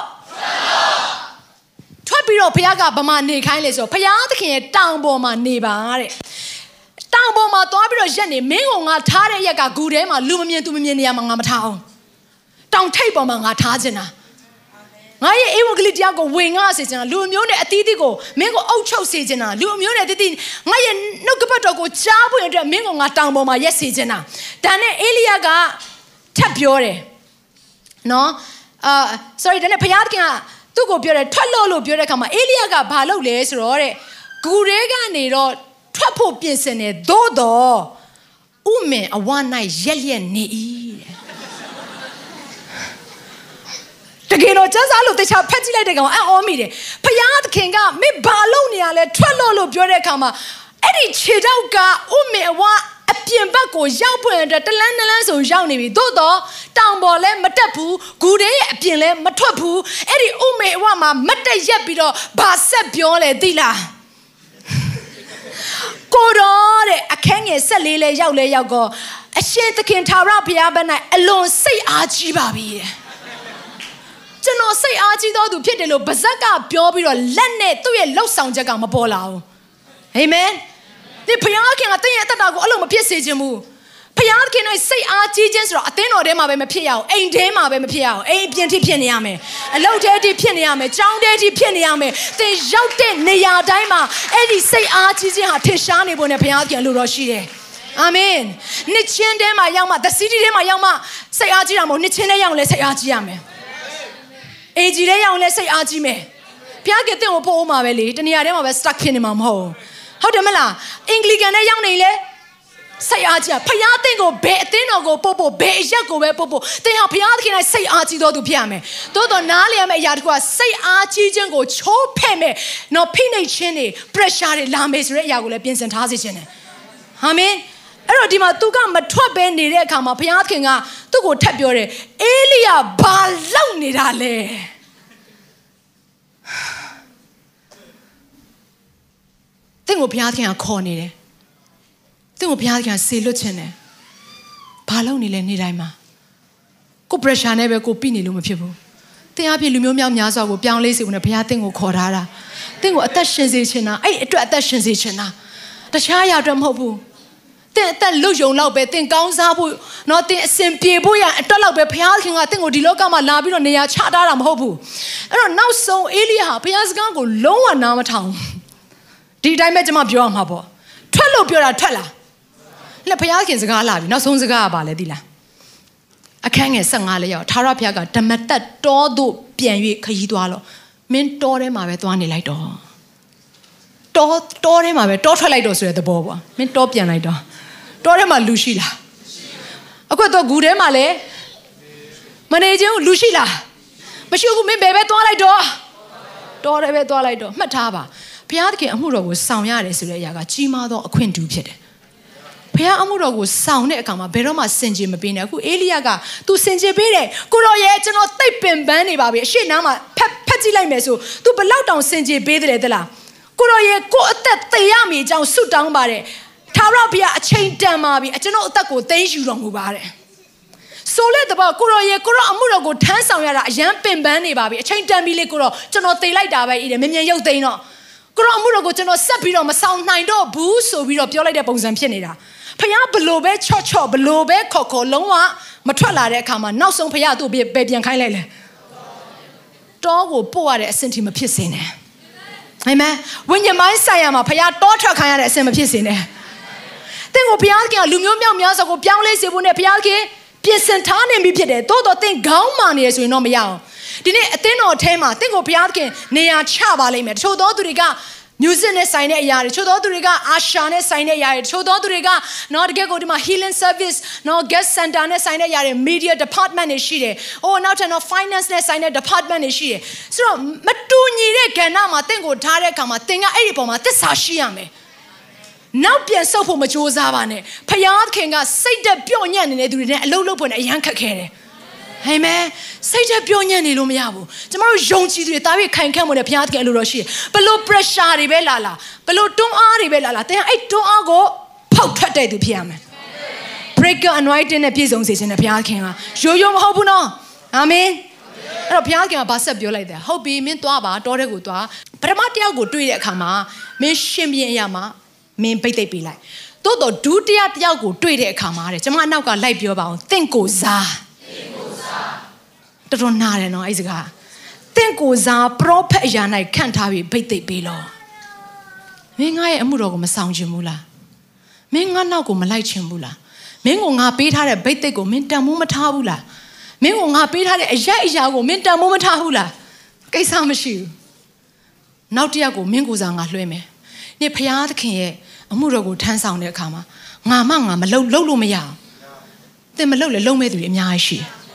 ထွက်ပြီးတော့ဘုရားကဗမာနေခိုင်းလေဆိုတော့ဘုရားသခင်ရဲ့တောင်ပေါ်မှာနေပါတဲ့တောင်ပေါ်မှာသွားပြီးတော့ရက်နေမင်းကငါထားတဲ့ရက်ကဂူထဲမှာလူမမြင်သူမမြင်နေရမှာငါမထားအောင်တောင်ထိပ်ပေါ်မှာငါထားချင်တာ ငါရဲ့အေဝံဂေလိတရားကိုဝင်ငါစေချင်တာလူမျိုးနဲ့အသီးသီးကိုမင်းကိုအုပ်ချုပ်စေချင်တာလူမျိုးနဲ့အသီးသီးငါရဲ့နှုတ်ကပတ်တော်ကိုကြားဖို့အတွက်မင်းကငါတောင်ပေါ်မှာရက်စေချင်တာဒါနဲ့အေလိယကထပ်ပြောတယ်နော်အာ sorry ဒါနဲ့ဘုရားသခင်ကသူ့ကိုပြောတယ်ထွက်လို့လို့ပြောတဲ့အခါမှာအေလိယကဘာလုပ်လဲဆိုတော့တဲ့ဂူရဲကနေတော့ထွက်ဖို့ပြင်ဆင်တယ်သို့တော့ဥမင်အဝ၌ရက်ရက်နေ၏တဲ့ တကယ်တော့ကျန်းစာလို့တခြားဖက်ကြည့်လိုက်တဲ့ကောင်အံ့ဩမိတယ်ဖယားသခင်ကမင်းဘာလုပ်နေရလဲထွက်လို့လို့ပြောတဲ့အခါမှာအဲ့ဒီခြေထောက်ကဥမင်အဝအပြင်ဘက်ကိုရောက်ပွင့်အတွက်တလန်းတလန်းဆိုရောက်နေပြီသို့တော့တောင်ပေါ်လဲမတက်ဘူးဂူတဲ့ရဲ့အပြင်လဲမထွက်ဘူးအဲ့ဒီဥမေအဝမှာမတက်ရက်ပြီးတော့ဘာဆက်ပြောလဲသိလားကိုတော့တဲ့အခန်းငယ်ဆက်လေးလဲရောက်လဲရောက်ကောအရှင်သခင်ထာဝရဘုရားဘက်၌အလွန်စိတ်အားကြီးပါပြီတဲ့ ကျွန်တော်စိတ်အားကြီးသောသူဖြစ်တယ်လို့ဗဇက်ကပြောပြီးတော့လက်နဲ့သူ့ရဲ့လှုပ်ဆောင်ချက်ကမပေါ်လာဘူးအာမင်ဒီဘုရားခင်ကတင့်ရဲ့အသက်တာကိုအဲ့လိုမဖြစ်စေခြင်းဘူးဘဖျားသခင်ရဲ့စိတ်အားကြီးခြင်းဆိုတော့အသင်းတော်ထဲမှာပဲမဖြစ်ရအောင်အိမ်ထဲမှာပဲမဖြစ်ရအောင်အိမ်ပြင်ထိဖြစ်နေရမယ်အလုပ်ထဲထိဖြစ်နေရမယ်ကျောင်းထဲထိဖြစ်နေရမယ်သင်ရောက်တဲ့နေရာတိုင်းမှာအဲ့ဒီစိတ်အားကြီးခြင်းဟာထင်ရှားနေဖို့နဲ့ဘုရားသခင်လိုတော်ရှိတယ်အာမင်နှစ်ချင်းထဲမှာရောက်မှ the city ထဲမှာရောက်မှစိတ်အားကြီးတာမဟုတ်နှစ်ချင်းထဲရောက်လဲစိတ်အားကြီးရမယ် အေဂျီထဲရောက်လဲစိတ်အားကြီးမယ်ဘုရားကတင့်ကိုပို့ဦးမှာပဲလေတနေရာထဲမှာပဲ stuck ဖြစ်နေမှာမဟုတ်ဟုတ်တယ်မလားအင်္ဂလိကန်ထဲရောက်နေလဲစိတ်အားကြီးဖယားသင်ကိုဘယ်အသင်းတော်ကိုပို့ဖို့ဘယ်အရက်ကိုပဲပို့ဖို့သင်ဟာဖယားသခင်၌စိတ်အားကြီးတော်သူဖြစ်ရမယ်။သို့တော်နားလည်ရမယ့်အရာတစ်ခုကစိတ်အားကြီးခြင်းကိုချိုးဖဲ့မယ်။နော်ဖိနှိပ်ခြင်းတွေ pressure တွေလာမယ်ဆိုတဲ့အရာကိုလည်းပြင်ဆင်ထားစေခြင်းတယ်။အာမင်။ အဲ့တော့ဒီမှာသူကမထွက်ဘဲနေတဲ့အခါမှာဘုရားခင်ကသူ့ကိုထပ်ပြောတယ်အေလိယဘာလောက်နေတာလဲ။သင်ကိုဘုရားခင်ကခေါ်နေတယ်။သင်ကိုဘုရားကဆေလွတ်ခြင်းတယ်ဘာလုပ်နေလဲနေ့တိုင်းမှာကို pressure နဲ့ပဲကိုပြိနေလို့မဖြစ်ဘူးသင်အပြည့်လူမျိုးမြောက်များစွာကိုပြောင်းလဲစေဖို့နဲ့ဘုရားသင်ကိုခေါ်ထားတာသင်ကိုအသက်ရှင်စေချင်တာအဲ့အတွက်အသက်ရှင်စေချင်တာတခြားအရာအတွက်မဟုတ်ဘူး သင်အသက်လွတ်ယုံလောက်ပဲသင်ကောင်းစားဖို့เนาะသင်အစဉ်ပြေဖို့ရအတွက်လောက်ပဲဘုရားခင်ကသင်ကိုဒီလောကမှာလာပြီးတော့နေရာချထားတာမဟုတ်ဘူးအဲ့တော့နောက်ဆုံးအေလိယဟာဘုရားစကားကိုလုံးဝနားမထောင်ဒီအတိုင်းပဲကျွန်မပြောရမှာပေါ့ထွက်လို့ပြောတာထွက်လာလက်ဖျားခင်စကားလာပြီနောက်ဆုံးစကားကပါလဲသိလားအခန်းငယ်15လေးရောက်ထာဝရဘုရားကဓမ္မတက်တောသို့ပြန်၍ခရီးသွားလို့မင်းတောထဲမှာပဲသွားနေလိုက်တော့တောတောထဲမှာပဲတောထွက်လိုက်တော့ဆိုတဲ့သဘောပေါ့မင်းတောပြန်လိုက်တော့ တောထဲမှာလူရှိလားအခုတော့ဂူထဲမှာလဲမနေချင်းလူရှိလားမရှိဘူးမင်းဘယ်ပဲသွားလိုက်တော့တောထဲပဲသွားလိုက်တော့မှတ်ထားပါဘုရားသခင်အမှုတော်ကိုဆောင်ရတယ်ဆိုတဲ့အရာကကြီးမားသောအခွင့်အတူဖြစ်တယ်ဖះအမှုတော်ကိုဆောင်တဲ့အခါမှာဘယ်တော့မှစင်ကြယ်မပေးနဲ့အခုအေလိယက तू စင်ကြယ်ပေးတယ်ကိုတော်ရဲ့ကျွန်တော်တိတ်ပင်ပန်းနေပါပြီအရှိနားမှာဖက်ဖက်ကြည့်လိုက်မယ်ဆို तू ဘလောက်တောင်စင်ကြယ်ပေးတယ်တလားကိုတော်ရဲ့ကိုအသက်သေရမည်အကြောင်းဆုတောင်းပါတယ် ထာဝရဘုရားအချိန်တန်ပါပြီကျွန်တော်အသက်ကိုသိမ်းယူတော်မူပါတယ်ဆိုလက်တဘောကိုရောရေကိုရောအမှုတော်ကိုထမ်းဆောင်ရတာအရန်ပင်ပန်းနေပါပြီအချိန်တန်ပြီလေကိုရောကျွန်တော်သိလိုက်တာပဲဤတယ်မြင်မြင်ရုပ်သိမ်းတော့ကိုရောအမှုတော်ကိုကျွန်တော်ဆက်ပြီးတော့မဆောင်နိုင်တော့ဘူးဆိုပြီးတော့ပြောလိုက်တဲ့ပုံစံဖြစ်နေတာဖះဘလို့ပဲချော့ချော့ဘလို့ပဲခေါ်ခေါ်လုံးဝမထွက်လာတဲ့အခါမှာနောက်ဆုံးဖះသူ့ပဲပြန်ခိုင်းလိုက်လေတောကိုပို့ရတဲ့အဆင့်ထိမဖြစ်စေနဲ့အာမင်ဝိညာဉ်ပိုင်းဆိုင်ရာမှာဖះတောထွက်ခိုင်းရတဲ့အဆင့်မဖြစ်စေနဲ့ တင့်ကိုဘုရားခင်ကလူမျိုးမြောက်များစွာကိုပြောင်းလဲစေဖို့နဲ့ဘုရားခင်ပြင်ဆင်ထားနေပြီဖြစ်တယ်တိုးတော့တင်ခေါင်းမာနေရဆိုရင်တော့မရအောင်ဒီနေ့အသင်းတော်အထဲမှာတင့်ကိုဘုရားခင်နေရာချပါလိမ့်မယ်တချို့သောသူတွေက music နဲ့ဆိုင်တဲ့အရာတွေချို့သောသူတွေကအာရှာနဲ့ဆိုင်တဲ့အရာတွေချို့သောသူတွေကနော်တကယ်ကိုဒီမှာ healing service နော် guest center နဲ့ဆိုင်တဲ့အရာတွေ media department တွေရှိတယ်။အိုးနောက်ထပ်နော် finance နဲ့ဆိုင်တဲ့ department တွေရှိတယ်။ဆိုတော့မတူညီတဲ့ကဏ္ဍမှာတင့်ကိုထားတဲ့အခါမှာတင်ကအဲ့ဒီပုံမှာတစ္ဆာရှိရမယ်။ နောက်ပြန်ဆုတ်ဖို့မကြိုးစားပါနဲ့။ဖယားခင်ကစိတ်တက်ပြော့ညံ့နေတဲ့သူတွေနဲ့အလုပ်လုပ်ဖို့နဲ့အရန်ခက်ခဲတယ်။အာမင်စိတ်ထဲပြောညံ့နေလို့မရဘူးကျမတို့ယုံကြည်သူတွေတာပြီးခိုင်ခန့်မှုနဲ့ဘုရားသခင်အလိုတော်ရှိတယ်ဘလို့ pressure တွေပဲလာလာဘလို့တွန်းအားတွေပဲလာလာတင်အဲ့တွန်းအားကိုဖောက်ထွက်တဲ့သူဖြစ်ရမယ် breaker anointing နဲ့ပြည့်စုံစေခြင်းနဲ့ဘုရားခင်ကရိုးရိုးမဟုတ်ဘူးနော်အာမင်အဲ့တော့ဘုရားခင်ကဘာဆက်ပြောလိုက်တယ်ဟုတ်ပြီမင်းသွားပါတောတဲ့ကိုသွားပထမတယောက်ကိုတွေ့တဲ့အခါမှာမင်းရှင်ပြင်းအရာမှာ မင်းပိတ်သိပ်ပေးလိုက်တိုးတော့ဒုတိယတယောက်ကိုတွေ့တဲ့အခါမှာတဲ့ကျွန်မအနောက်ကလိုက်ပြောပါအောင်တင့်ကိုစားတော်တော်နာတယ်နော်အဲ့စကားတင့်ကိုစားပရောဖက်အရာ၌ခန့်ထားပြီးဗိတ်သိပ်ပေးလို့မင်းငါရဲ့အမှုတော်ကိုမဆောင်ချင်ဘူးလားမင်းငါနောက်ကိုမလိုက်ချင်ဘူးလားမင်းကိုငါပေးထားတဲ့ဗိတ်သိပ်ကိုမင်းတန်မိုးမထားဘူးလားမင်းကိုငါပေးထားတဲ့အရက်အရာကိုမင်းတန်မိုးမထားဘူးလားကိစ္စမရှိဘူးနောက်တစ်ယောက်ကိုမင်းကိုစားငါလွှဲမယ်နေ့ဖရာသခင်ရဲ့ အမှုတော်ကိုထမ်းဆောင်တဲ့အခါမှာငါမှငါမလုံလုံလို့မရအောင်သင်မလုံလေလုံမဲ့သူတွေအများကြီးရှိတယ်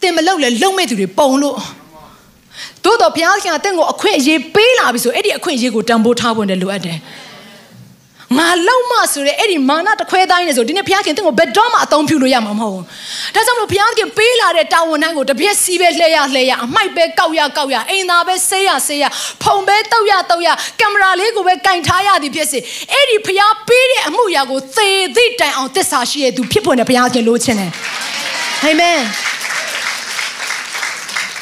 တင်မလုပ်လဲလုံမဲ့သူတွေပုံလို့တို့တော့ဘုရားခင်ကတင့်ကိုအခွင့်အရေးပေးလာပြီဆိုအဲ့ဒီအခွင့်အရေးကိုတန်ဖိုးထားဖို့လည်းလိုအပ်တယ် ငါလုံးမဆိုရဲအဲ့ဒီမာနတခွဲတိုင်းနေဆိုဒီနေ့ဘုရားခင်တင့်ကိုဘယ်တော့မှအသုံးပြုလို့ရမှာမဟုတ်ဘူးဒါကြောင့်မလို့ဘုရားခင်ပေးလာတဲ့တာဝန်တိုင်းကိုတပြက်စီးပဲလှဲရလှဲရအမိုက်ပဲကောက်ရကောက်ရအိမ်သာပဲဆေးရဆေးရဖုံပဲတောက်ရတောက်ရကင်မရာလေးကိုပဲကင်ထားရသည်ဖြစ်စေအဲ့ဒီဘုရားပေးတဲ့အမှုရာကိုသေသည့်တိုင်အောင်သစ္စာရှိရသူဖြစ်ဖို့နဲ့ဘုရားခင်လိုချင်တယ်အာမင်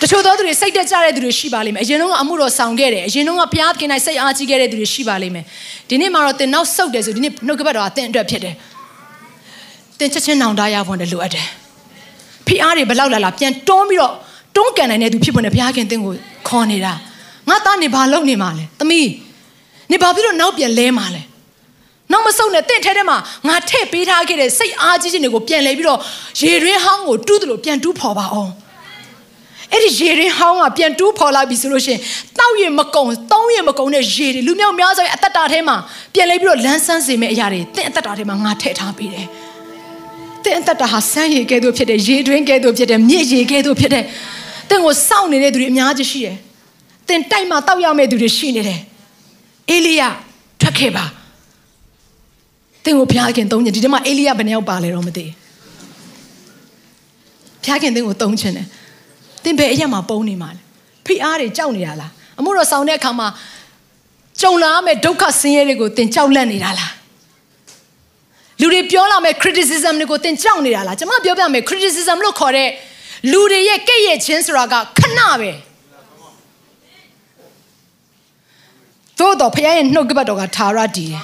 တချို့သောသူတွေစိတ်တက်ကြတဲ့သူတွေရှိပါလိမ့်မယ်အရင်တော့အမှုတော်ဆောင်ခဲ့တယ်အရင်တော့ဘုရားခင်၌စိတ်အားကြီးခဲ့တဲ့သူတွေရှိပါလိမ့်မယ်ဒီနေ့မှာတော့သင်နောက်ဆုတ်တယ်ဆိုဒီနေ့နှုတ်ကပတ်တော်ကသင်အတွက်ဖြစ်တယ်သင်ချက်ချင်းနောင်တရဖို့နဲ့လိုအပ်တယ်ဖိအားတွေဘလောက်လာလာပြန်တွန်းပြီးတော့တွန်းကန်နိုင်တဲ့သူဖြစ်ဖို့နဲ့ဘုရားခင်သင်ကိုခေါ်နေတာငါသားနေဘာလုပ်နေမှာလဲသမီးနေဘာဖြစ်လို့နောက်ပြန်လဲမှာလဲနောက်မဆုတ်နဲ့တင့်ထဲထဲမှာငါထည့်ပေးထားခဲ့တဲ့စိတ်အားကြီးခြင်းတွေကိုပြန်လဲပြီးတော့ရေတွင်းဟောင်းကိုတူးတယ်လို့ပြန်တူးဖော်ပါအောင် အဲ့ဒီရေရင်းဟောင်းကပြန်တူးဖော်လိုက်ပြီဆိုလို့ရှိရင်တောက်ရမကုံသုံးရမကုံတဲ့ရေတွေလူမျိုးများစွာအသက်တာထဲမှာပြန်လဲပြီးတော့လန်းဆန်းစေမယ့်အရာတွေတင့်အသက်တာထဲမှာငါထည့်ထားပေးတယ်တင့်အသက်တာဟာဆန်းရည်ကဲ့သို့ဖြစ်တဲ့ရေတွင်းကဲ့သို့ဖြစ်တဲ့မြစ်ရေကဲ့သို့ဖြစ်တဲ့တင့်ကိုစောင့်နေတဲ့သူတွေအများကြီးရှိတယ်တင်တိုက်မှာတောက်ရမယ့်သူတွေရှိနေတယ်အေလိယထွက်ခဲ့ပါတင်ကိုဘုရားခင်သုံးညဒီထဲမှာအေလိယဘယ်နှယောက်ပါလဲတော့မသိဘုရားခင်တင်ကိုသုံးချင်တယ် သင်ဘယ်အရက်မှာပုံနေမှာလဲဖိအားတွေကြောက်နေတာလားအမှုတော်ဆောင်တဲ့အခါမှာကြုံလာမယ့်ဒုက္ခဆင်းရဲတွေကိုသင်ကြောက်လန့်နေတာလားလူတွေပြောလာမယ့် criticism တွေကိုသင်ကြောက်နေတာလားကျွန်မပြောပြမယ် criticism လို့ခေါ်တဲ့လူတွေရဲ့ကဲ့ရဲ့ခြင်းဆိုတာကခဏပဲသို့တော့ဖခင်ရဲ့နှုတ်ကပတ်တော်ကထာဝရတည်တယ်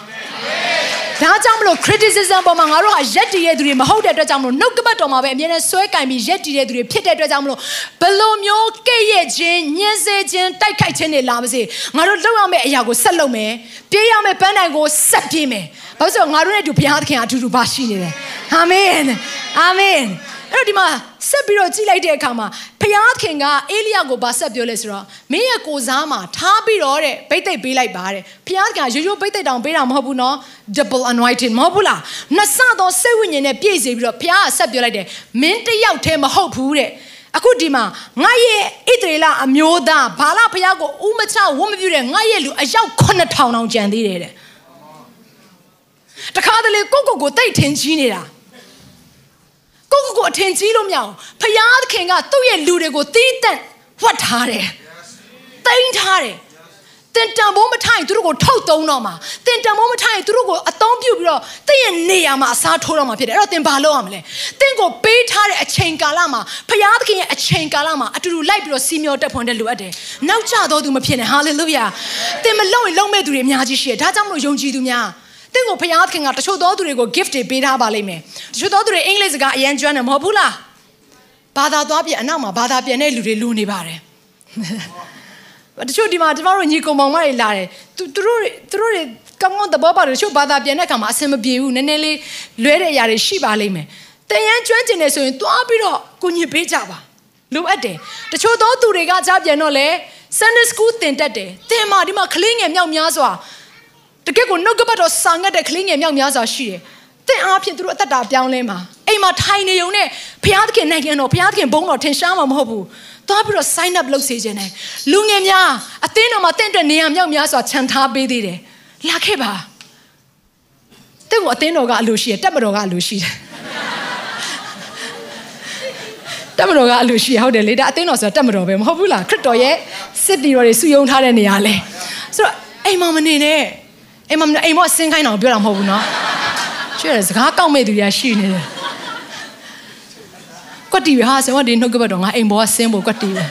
ဒါကြောင့်မလို့ criticism ပေါ်မှာငါတို့ဟာရက်တည်တဲ့သူတွေမဟုတ်တဲ့အတွက်ကြောင့်မလို့နှုတ်ကပတ်တော်မှာပဲအမြဲတမ်းဆွဲကင်ပြီးရက်တည်တဲ့သူတွေဖြစ်တဲ့အတွက်ကြောင့်မလို့ဘလိုမျိုးကဲ့ရဲ့ခြင်းညှင်းဆဲခြင်းတိုက်ခိုက်ခြင်းတွေလာမစေငါတို့လုပ်ရမယ့်အရာကိုဆက်လုပ်မယ်ပြေးရမယ့်ပန်းတိုင်ကိုဆက်ပြေးမယ်ဘာလို့ဆိုငါတို့နဲ့တူဘုရားသခင်အတူတူပါရှိနေတယ်အာမင်အာမင် အဲ့တော့ဒီမှာဆက်ပြီးတော့ကြည့်လိုက်တဲ့အခါမှာဘုရားခင်ကအေလိယကိုဗာဆက်ပြောလဲဆိုတော့မင်းရဲ့ကိုစားမှာထားပြီးတော့တဲ့ဗိတ်သိက်ပေးလိုက်ပါတဲ့ဘုရားခင်ကရိုးရိုးဗိတ်သိက်တောင်ပေးတာမဟုတ်ဘူးနော် double anointing မဟုတ်ဘူးလားနှစ်ဆသောစိတ်ဝိညာဉ်နဲ့ပြည့်စေပြီးတော့ဘုရားကဆက်ပြောလိုက်တယ်မင်းတယောက်တည်းမဟုတ်ဘူးတဲ့အခုဒီမှာငါရဲ့ဣသရေလအမျိုးသားဘာလဘုရားကိုဥမချဝတ်မပြုတဲ့ငါရဲ့လူအယောက်9000တောင်ကြံသေးတယ်တဲ့တခါတလေကိုကိုကိုတိတ်ထင်ကြီးနေတာ ကိုကိုကိုအထင်ကြီးလို့မရအောင်ဖယားသခင်ကသူ့ရဲ့လူတွေကိုတီးတန့်ဝတ်ထားတယ်တိမ့်ထားတယ်တင်တံမိုးမထိုင်သူတို့ကိုထုတ်သုံးတော့မှာတင်တံမိုးမထိုင်သူတို့ကိုအသုံးပြုပြီးတော့တင့်ရဲ့နေရာမှာအစားထိုးတော့မှာဖြစ်တယ်အဲ့တော့တင်ဘာလုပ်ရမလဲတင့်ကိုပေးထားတဲ့အချိန်ကာလမှာဖယားသခင်ရဲ့အချိန်ကာလမှာအတူတူလိုက်ပြီးတော့စီမျောတက်ဖွန်တဲ့လိုအပ်တယ်နောက်ကျတော့သူမဖြစ်နဲ့ဟာလေလုယာတင်မလုံရင်လုံမဲ့သူတွေအများကြီးရှိတယ်ဒါကြောင့်မလို့ယုံကြည်သူများ တင့်ကိုဖယားသခင်ကတချို့သောသူတွေကို gift တွေပေးထားပါလိမ့်မယ်တချို့သောသူတွေအင်္ဂလိပ်စကားအရန်ကျွမ်းတယ်မဟုတ်ဘူးလားဘာသာသွားပြန်အနောက်မှာဘာသာပြန်တဲ့လူတွေလူနေပါတယ်တချို့ဒီမှာကျမတို့ညီကောင်မောင်မတွေလာတယ်သူသူတို့သူတို့တွေကောင်းကောင်းသဘောပေါက်တယ်တချို့ဘာသာပြန်တဲ့အခါမှာအဆင်မပြေဘူးနည်းနည်းလေးလွဲတဲ့အရာတွေရှိပါလိမ့်မယ်တန်ရန်ကျွမ်းကျင်နေဆိုရင်သွားပြီးတော့ကိုညစ်ပေးကြပါလိုအပ်တယ်တချို့သောသူတွေကကြားပြန်တော့လေ Sunday school သင်တတ်တယ်သင်မှာဒီမှာကလေးငယ်မြောက်များစွာ တကယ့်ကိုနှုတ်ကပတ်တော်စာငတ်တဲ့ကလေးငယ်မြောက်များစွာရှိတယ်တင့်အားဖြင့်သူတို့အသက်တာပြောင်းလဲမှာအိမ်မှာထိုင်နေုံနဲ့ဘုရားသခင်နိုင်ငံတော်ဘုရားသခင်ဘုန်းတော်ထင်ရှားမှာမဟုတ်ဘူးသွားပြီးတော့ sign up လုပ်စေခြင်းနဲ့လူငယ်များအသင်းတော်မှာတင့်အတွက်နေရာမြောက်များစွာခြံထားပေးသေးတယ်လာခဲ့ပါတင့်ကိုအသင်းတော်ကအလိုရှိတယ်တက်မတော်ကအလိုရှိတယ်တက်မတော်ကအလိုရှိရဟုတ်တယ်လေဒါအသင်းတော်ဆိုတာတက်မတော်ပဲမဟုတ်ဘူးလားခရစ်တော်ရဲ့စစ်တီတော်တွေစုယုံထားတဲ့နေရာလေဆိုတော့အိမ်မှာမနေနဲ့ အိမ်မှာအိမ်မဆင်းခိုင်းတော့ပြောတာမဟုတ်ဘူးနော်ကျွဲစကားကောက်မဲ့သူတွေကရှိနေတယ်ကွက်တီဟာဆင်ဝတ်ဒီနှုတ်ကပတ်တော့ငါအိမ်ပေါ်ကဆင်းဖို့ကွက်တီပဲ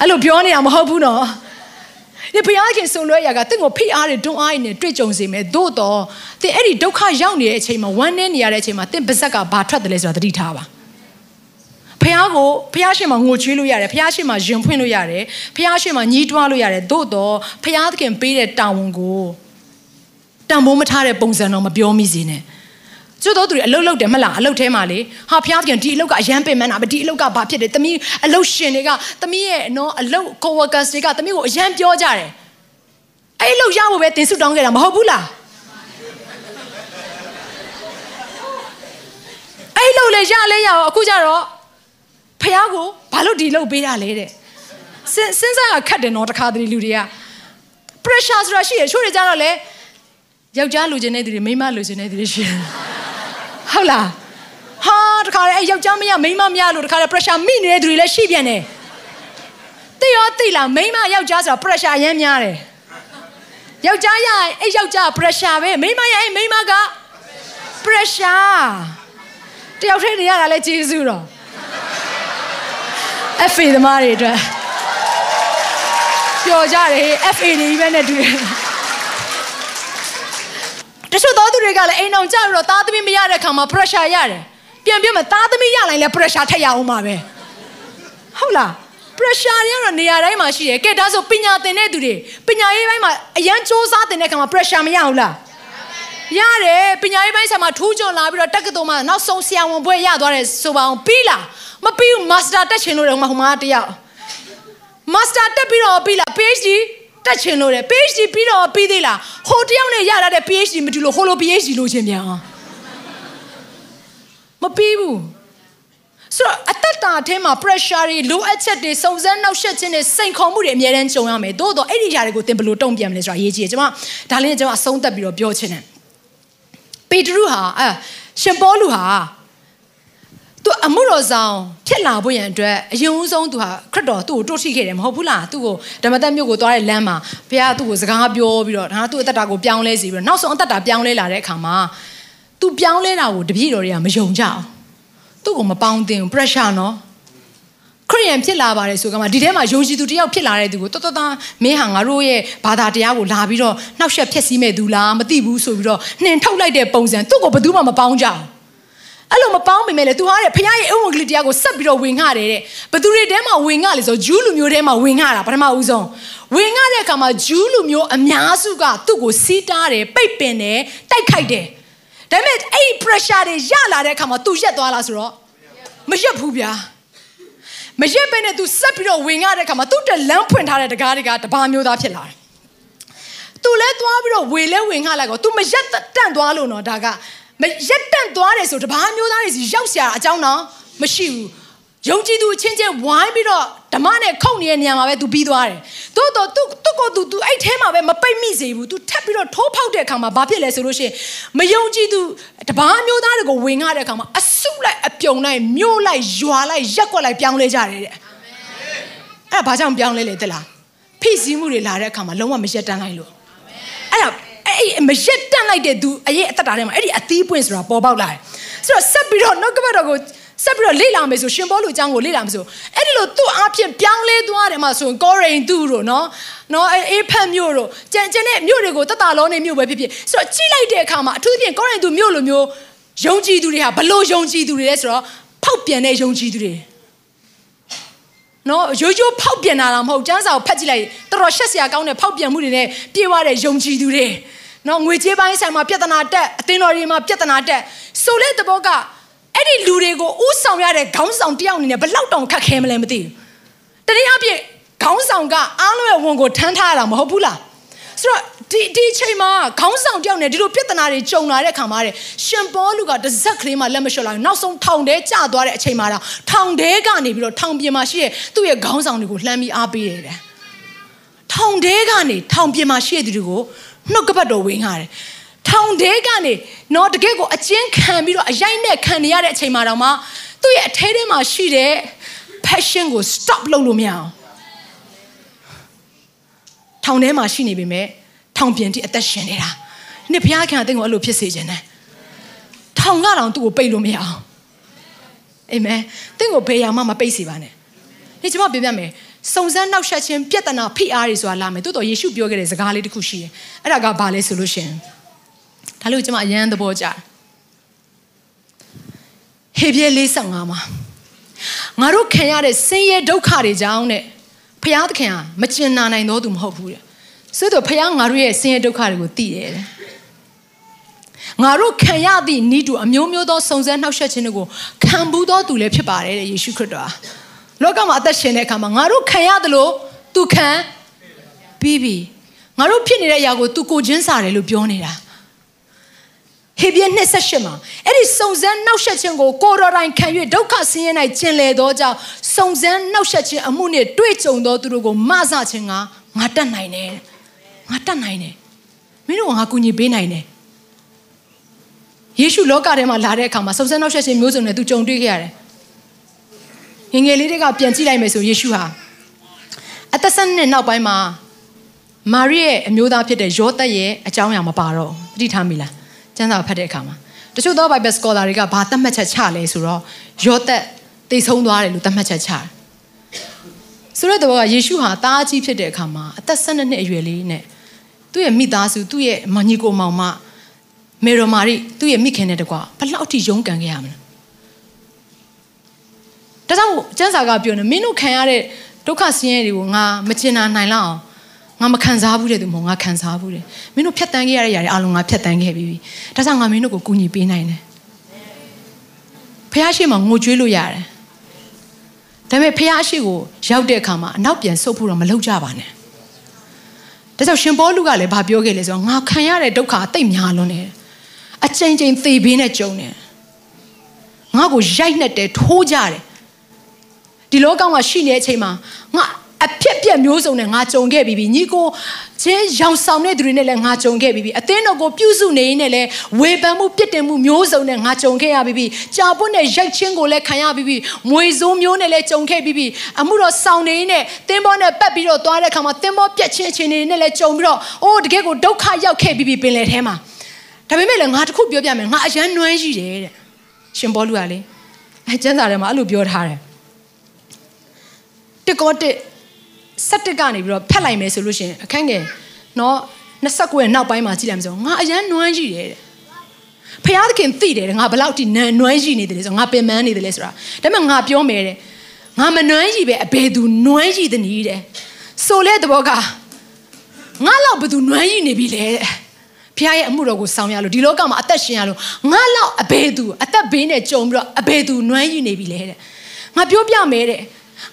အဲ့လိုပြောနေတာမဟုတ်ဘူးနော်ဒီဘုရားခင်ဆုံလွဲရာကတင့်ကိုဖိအားတွေတွန်းအားတွေနဲ့တွေ့ကြုံစေမယ်သို့တော့တင်အဲ့ဒီဒုက္ခရောက်နေတဲ့အချိန်မှာဝမ်းနည်းနေရတဲ့အချိန်မှာတင့်ပါဇက်ကဘာထွက်တယ်လဲဆိုတာသတိထားပါဖះကိုဖះရှင်မှာငိုချွေးလို့ရတယ်ဖះရှင်မှာယင်ဖွင့်လို့ရတယ်ဖះရှင်မှာညီးတွားလို့ရတယ်သို့တော့ဖះသခင်ပေးတဲ့တာဝန်ကို တန်ဖိုးမထားတဲ့ပုံစံတော့မပြောမိစေနဲ့ကျွတ်တော့သူတွေအလုတ်လုတ်တယ်မလားအလုတ်ထဲမှာလေဟာဖျားသခင်ဒီအလုတ်ကအရန်ပင်မန်းတာပဲဒီအလုတ်ကဘာဖြစ်တယ်တမီးအလုတ်ရှင်တွေကတမီးရဲ့နော်အလုတ် coworkers တွေကတမီးကိုအရန်ပြောကြတယ်အဲ့အလုတ်ရဖို့ပဲတင်ဆုတောင်းခဲ့တာမဟုတ်ဘူးလားအဲ့အလုတ်လေရလဲရအောင်အခုကျတော့ဖះကိုဘာလို့ဒီလုတ်ပေးရလဲတဲ့စဉ်စဉ်းစားရခတ်တယ်နော်တခါတည်းလူတွေက pressure ဆိုတာရှိရချို့တွေကြတော့လေ ယောက်ျားလူချင်းတဲ့သူတွေမိန်းမလူချင်းတဲ့သူတွေရှိတယ်ဟုတ်လားဟာတခါလေအဲယောက်ျားမရမိန်းမမရလို့တခါလေ pressure မိနေတဲ့သူတွေလည်းရှိပြန်တယ်သိရောသိလားမိန်းမယောက်ျားဆိုတာ pressure အရင်များတယ်ယောက်ျားရအဲယောက်ျား pressure ပဲမိန်းမရအဲမိန်းမက pressure တယောက်ထဲနေရတာလဲကျေးဇူးတော့ FA သမားတွေအတွက်ပျော်ကြတယ် FA တွေကြီးပဲနဲ့တူ တယ်တချို့သောသူတွေကလည်းအိမ်အောင်ကြပြီးတော့သားသမီးမရတဲ့ခါမှာ pressure ရတယ်ပြန်ပြမယ်သားသမီးရလိုက်လဲ pressure ထက်ရအောင်ပါပဲဟုတ်လား pressure တွေကတော့နေရာတိုင်းမှာရှိတယ်ကဲဒါဆိုပညာသင်တဲ့သူတွေပညာရေးပိုင်းမှာအရန်စ조사သင်တဲ့ခါမှာ pressure မရဘူးလားရတယ်ပညာရေးပိုင်းဆရာမထူးချွန်လာပြီးတော့တက္ကသိုလ်မှာနောက်ဆုံးဆရာဝန်ဘွဲ့ရသွားတယ်ဆိုပါအောင်ပြီးလားမပြီးဘူး master တက်ချင်လို့တယ်ဟိုမှာဟိုမှာတယောက် master တက်ပြီးတော့ပြီးလား PhD တက်ချင်လို့တယ် PhD ပြီးတော့ပြီးသေးလားဟိုတယောက်နဲ့ရတာတဲ့ PhD မတူလို့ဟိုလို PhD လို့ချင်းပြန်အောင်မပြီးဘူးဆိုတော့အသက်တာအထဲမှာ pressure တွေလိုအပ်ချက်တွေစုံစမ်းနှောက်ယှက်ခြင်းတွေစိန်ခေါ်မှုတွေအများတန်းကြုံရမယ်။သို့တော့အဲ့ဒီຢာတွေကိုသင်ဘယ်လိုတုံ့ပြန်မလဲဆိုတာအရေးကြီးတယ်။ကျွန်မဒါလေးနဲ့ကျွန်မအဆုံးသတ်ပြီးတော့ပြောချင်တယ်။ပေတရုဟာအဲရှင်ပေါလုဟာ သူအမှုတော်ဆောင်ဖြစ်လာဖို့ရန်အတွက်အယုံဆုံးသူဟာခရစ်တော်သူ့ကိုတိုးထိခဲ့တယ်မဟုတ်ဘူးလားသူ့ကိုဓမ္မသက်မြို့ကိုသွားတဲ့လမ်းမှာဘုရားသူ့ကိုစကားပြောပြီးတော့ဒါသူ့အသက်တာကိုပြောင်းလဲစီပြီးတော့နောက်ဆုံးအသက်တာပြောင်းလဲလာတဲ့အခါမှာသူပြောင်းလဲတာကိုတပည့်တော်တွေကမယုံကြအောင်သူ့ကိုမပေါင်းသင်ဘူး pressure နော်ခရိယန်ဖြစ်လာပါတယ်ဆိုကမှဒီထဲမှာယုံကြည်သူတယောက်ဖြစ်လာတဲ့သူကိုတော်တော်သားမင်းဟာငါတို့ရဲ့ဘာသာတရားကိုလာပြီးတော့နှောက်ယှက်ဖျက်ဆီးမဲ့သူလားမသိဘူးဆိုပြီးတော့နှင်ထုတ်လိုက်တဲ့ပုံစံသူ့ကိုဘယ်သူမှမပေါင်းကြဘူး အဲ့လိုမပေါင်းပေမဲ့လေသူဟာတဲ့ဖခင်ရဲ့အဝံကလေးတရားကိုဆက်ပြီးတော့ဝင်ငှတယ်တဲ့ဘသူတွေထဲမှာဝင်ငှလေဆိုဂျူးလူမျိုးထဲမှာဝင်ငှတာပထမဦးဆုံးဝင်ငှတဲ့အခါမှာဂျူးလူမျိုးအများစုကသူ့ကိုစီးတားတယ်ပိတ်ပင်တယ်တိုက်ခိုက်တယ်ဒါပေမဲ့အဲ့ဒီ pressure တွေရလာတဲ့အခါမှာ तू ရက်သွားလားဆိုတော့မရက်ဘူးဗျာမရက်ပဲနဲ့ तू ဆက်ပြီးတော့ဝင်ရတဲ့အခါမှာသူ့တလန်းဖွင့်ထားတဲ့တကားတွေကတပါမျိုးသားဖြစ်လာတယ်။ तू လဲသွားပြီးတော့ဝေလဲဝင်ခလိုက်ကော तू မရက်တန့်သွားလို့နော်ဒါက မရက်တန့်သွားတယ်ဆိုတဘာမျိုးသားတွေစီရောက်စရာအကြောင်းတော့မရှိဘူးယုံကြည်သူအချင်းချင်းဝိုင်းပြီးတော့ဓမ္မနဲ့ခုတ်နေတဲ့နေရာမှာပဲ तू ပြီးသွားတယ်။သို့တော့ तू သူ့ကို तू तू အဲ့ထဲမှာပဲမပိတ်မိစေဘူး။ तू ထပ်ပြီးတော့ထိုးဖောက်တဲ့အခါမှာဘာဖြစ်လဲဆိုလို့ရှိရင်မယုံကြည်သူတပားမျိုးသားတွေကိုဝင်ရတဲ့အခါမှာအဆုလိုက်အပြုံလိုက်မြို့လိုက်ရွာလိုက်ရက်ကွက်လိုက်ပြောင်းလဲကြတယ်တဲ့။အဲ့ဒါဘာကြောင့်ပြောင်းလဲလဲတလား။ဖိစီးမှုတွေလာတဲ့အခါမှာလုံးဝမရက်တမ်းလိုက်လို့။ ဒါအဲ့မရက်တန်းလိုက်တဲ့သူအရေးအသက်တာထဲမှာအဲ့ဒီအသီးပွင့်ဆိုတာပေါ်ပေါက်လာတယ်။ဆိုတော့ဆက်ပြီးတော့နှုတ်ကပတ်တော်ကိုဆက်ပြီးတော့လေ့လာမယ်ဆိုရှင်ဘောလူအကြောင်းကိုလေ့လာမယ်ဆိုအဲ့ဒီလိုသူ့အဖြစ်ပြောင်းလဲသွားတယ်မှာဆိုရင်ကောရိန်သူတို့နော်နော်အေးဖတ်မြို့တို့ကြံကြံတဲ့မြို့တွေကိုတတလောနေမြို့ပဲဖြစ်ဖြစ်ဆိုတော့ကြီးလိုက်တဲ့အခါမှာအထူးသဖြင့်ကောရိန်သူမြို့လိုမျိုးယုံကြည်သူတွေဟာဘလို့ယုံကြည်သူတွေလဲဆိုတော့ဖောက်ပြန်တဲ့ယုံကြည်သူတွေနော်ရိုးရိုးဖောက်ပြန်တာတော့မဟုတ်ကျန်းစာကိုဖတ်ကြည့်လိုက်တော်တော်ရှက်စရာကောင်းတဲ့ဖောက်ပြန်မှုတွေနဲ့ပြေဝတဲ့ယုံကြည်သူတွေ နော်ငွေကြေးပိုင်းဆိုင်မှာပြဿနာတက်အသင်းတော်တွေမှာပြဿနာတက်ဆိုတဲ့သဘောကအဲ့ဒီလူတွေကိုဥဆောင်ရတဲ့ခေါင်းဆောင်တယောက်အနေနဲ့ဘလောက်တောင်ခက်ခဲမလဲမသိဘူးတနည်းအားဖြင့်ခေါင်းဆောင်ကအားလုံးရဲ့ဝန်ကိုထမ်းထားရတာမဟုတ်ဘူးလားဆိုတော့ဒီဒီအချိန်မှာခေါင်းဆောင်တယောက်နဲ့ဒီလိုပြဿနာတွေကြုံလာတဲ့ခါမှာတဲ့ရှင်ပေါလုကတစ်စက်ကလေးမှလက်မလျှော့လာဘူးနောက်ဆုံးထောင်ထဲကျသွားတဲ့အချိန်မှာတော့ထောင်ထဲကနေပြီးတော့ထောင်ပြင်မှာရှိတဲ့သူ့ရဲ့ခေါင်းဆောင်တွေကိုလှမ်းပြီးအားပေးတယ်တဲ့ထောင်ထဲကနေထောင်ပြင်မှာရှိတဲ့သူတွေကို နှုတ်ကပတ်တော်ဝင်ခါတယ်ထောင်ထဲကနေတော့တကယ့်ကိုအကျဉ်းခံပြီးတော့အရိုက်နဲ့ခံနေရတဲ့အချိန်မှာတော့မှသူ့ရဲ့အထဲထဲမှာရှိတဲ့ passion ကို stop လုပ်လို့မရအောင်ထောင်ထဲမှာရှိနေပေမဲ့ထောင်ပြင်တိအသက်ရှင်နေတာနှစ်ဘုရားခင်အသိကိုအဲ့လိုဖြစ်စေခြင်းနဲ့ထောင်ကတော့သူ့ကိုပိတ်လို့မရအောင်အာမင်တင့်ကိုဘယ်ရာမှမပိတ်စေပါနဲ့ဒီကျွန်မပြောပြမယ် စုံစမ်းနောက်ဆက်ခြင်းပြဿနာဖိအားတွေဆိုတာလာမယ်တိုးတော်ယေရှုပြောခဲ့တဲ့စကားလေးတစ်ခုရှိတယ်အဲ့ဒါကဘာလဲဆိုလို့ရှင်ဒါလို့ကျွန်မအရန်သဘောကျတယ်ဟေပြဲ45မှာငါတို့ခံရတဲ့ဆင်းရဲဒုက္ခတွေကြောင့်တဲ့ဖျားသခင်ကမကျင်နာနိုင်တော့သူမဟုတ်ဘူးတဲ့ဆိုတော့ဖျားငါတို့ရဲ့ဆင်းရဲဒုက္ခတွေကိုသိတယ်တဲ့ငါတို့ခံရသည့်ဤတူအမျိုးမျိုးသောစုံစမ်းနှောက်ယှက်ခြင်းတွေကိုခံဘူးသောသူလည်းဖြစ်ပါတယ်တဲ့ယေရှုခရစ်တော်ဟာ လောကမှာအသက်ရှင်တဲ့အခါမှာငါတို့ခံရတယ်လို့သူခံပြီးပြီငါတို့ဖြစ်နေတဲ့အရာကိုသူကိုချင်းစားတယ်လို့ပြောနေတာဟေဘရဲ28မှာအဲ့ဒီစုံစမ်းနှောက်ယှက်ခြင်းကိုကိုတော်တိုင်ခံ၍ဒုက္ခဆင်းရဲ၌ကျင်လေသောကြောင့်စုံစမ်းနှောက်ယှက်ခြင်းအမှုနှင့်တွေ့ကြုံသောသူတို့ကိုမဆခြင်းကငါတတ်နိုင်တယ်ငါတတ်နိုင်တယ်မင်းတို့ကငါကူညီပေးနိုင်တယ်ယေရှုလောကထဲမှာလာတဲ့အခါမှာစုံစမ်းနှောက်ယှက်ခြင်းမျိုးစုံနဲ့သူကြုံတွေ့ခဲ့ရတယ် ငငယ်လေးတွေကပြန်ကြည့်လိုက်မယ်ဆိုယေရှုဟာအသက်ဆက်နှစ်နောက်ပိုင်းမှာမာရိရဲ့အမျိုးသားဖြစ်တဲ့ယောသက်ရဲ့အကြောင်းအရာမပါတော့ပဋိထားမိလားကျမ်းစာဖတ်တဲ့အခါမှာတချို့သော Bible scholar တွေကဘာသတ်မှတ်ချက်ချလဲဆိုတော့ယောသက်တိတ်ဆုံးသွားတယ်လို့သတ်မှတ်ချက်ချတယ်ဆိုတဲ့တော့ကယေရှုဟာတားကြီးဖြစ်တဲ့အခါမှာအသက်12နှစ်အရွယ်လေးနဲ့သူ့ရဲ့မိသားစုသူ့ရဲ့မညီကိုမောင်မမေရိုမာရီသူ့ရဲ့မိခင်နဲ့တကွာဘလောက်ထိရုန်းကန်ခဲ့ရမလဲ ဒါကြောင့်ကျန်းစာကပြောနေမင်းတို့ခံရတဲ့ဒုက္ခဆင်းရဲတွေကိုငါမချင်နာနိုင်လောက်အောင်ငါမခံစားဘူးတဲ့သူမဟုတ်ငါခံစားဘူးတဲ့မင်းတို့ဖြတ်တန်းခဲ့ရတဲ့ຢာတွေအလုံးငါဖြတ်တန်းခဲ့ပြီးပြီဒါကြောင့်ငါမင်းတို့ကိုကူညီပေးနိုင်တယ်ဖះရှိမှငိုကြွေးလို့ရတယ်ဒါပေမဲ့ဖះရှိကိုရောက်တဲ့အခါမှာအနောက်ပြန်ဆုတ်ဖို့တော့မလုပ်ကြပါနဲ့ဒါကြောင့်ရှင်ပေါလုကလည်းဗာပြောခဲ့လေဆိုတော့ငါခံရတဲ့ဒုက္ခအသိပ်များလွန်းတယ်အချိန်ချင်းသေဘေးနဲ့ကြုံတယ်ငါ့ကိုရိုက်နှက်တယ်ထိုးကြတယ် ဒီလောကမှာရှိနေတဲ့အချိန်မှာငါအဖြစ်ပြက်မျိုးစုံနဲ့ငါကြုံခဲ့ပြီးပြီညီကိုချင်းရောင်ဆောင်တဲ့သူတွေနဲ့လည်းငါကြုံခဲ့ပြီးပြီအသင်းတော်ကိုပြုစုနေရင်းနဲ့လည်းဝေဖန်မှုပြစ်တင်မှုမျိုးစုံနဲ့ငါကြုံခဲ့ရပြီးပြီကြာပွတ်နဲ့ရိုက်ချင်းကိုလည်းခံရပြီးပြီမွေဆိုးမျိုးနဲ့လည်းကြုံခဲ့ပြီးပြီအမှုတော်ဆောင်နေရင်းနဲ့တင်းဘောနဲ့ပတ်ပြီးတော့သွားတဲ့အခါမှာတင်းဘောပြက်ချင်းအချိန်တွေနဲ့လည်းကြုံပြီးတော့အိုးတကယ်ကိုဒုက္ခရောက်ခဲ့ပြီးပြီပင်လယ်ထဲမှာဒါပေမဲ့လည်းငါတခုပြောပြမယ်ငါအရန်နွမ်းရှိတယ်တဲ့ရှင်ဘောလူကလေအဲကျမ်းစာထဲမှာအဲ့လိုပြောထားတယ် တကောတစ်ဆက်တစ်ကနေပြီးတော့ဖက်လိုက်မယ်ဆိုလို့ရှိရင်အခန်းငယ်နော်29ရဲ့နောက်ပိုင်းမှာကြည့်လိုက်မယ်ဆိုငါအရန်နွမ်းရှိတယ်တဲ့ဖယားသခင်သိတယ်ငါဘလောက်ထိနနွမ်းရှိနေတယ်လဲဆိုငါပင်ပန်းနေတယ်လဲဆိုတာဒါပေမဲ့ငါပြောမယ်တဲ့ငါမနွမ်းရှိပဲအဘယ်သူနွမ်းရှိသနည်းတဲ့ဆိုလဲတဘောကငါလောက်ဘယ်သူနွမ်းရှိနေပြီလဲတဲ့ဖခင်ရဲ့အမှုတော်ကိုဆောင်ရလို့ဒီလောကမှာအသက်ရှင်ရလို့ငါလောက်အဘယ်သူအသက်ဘေးနဲ့ကြုံပြီးတော့အဘယ်သူနွမ်းယူနေပြီလဲတဲ့ငါပြောပြမယ်တဲ့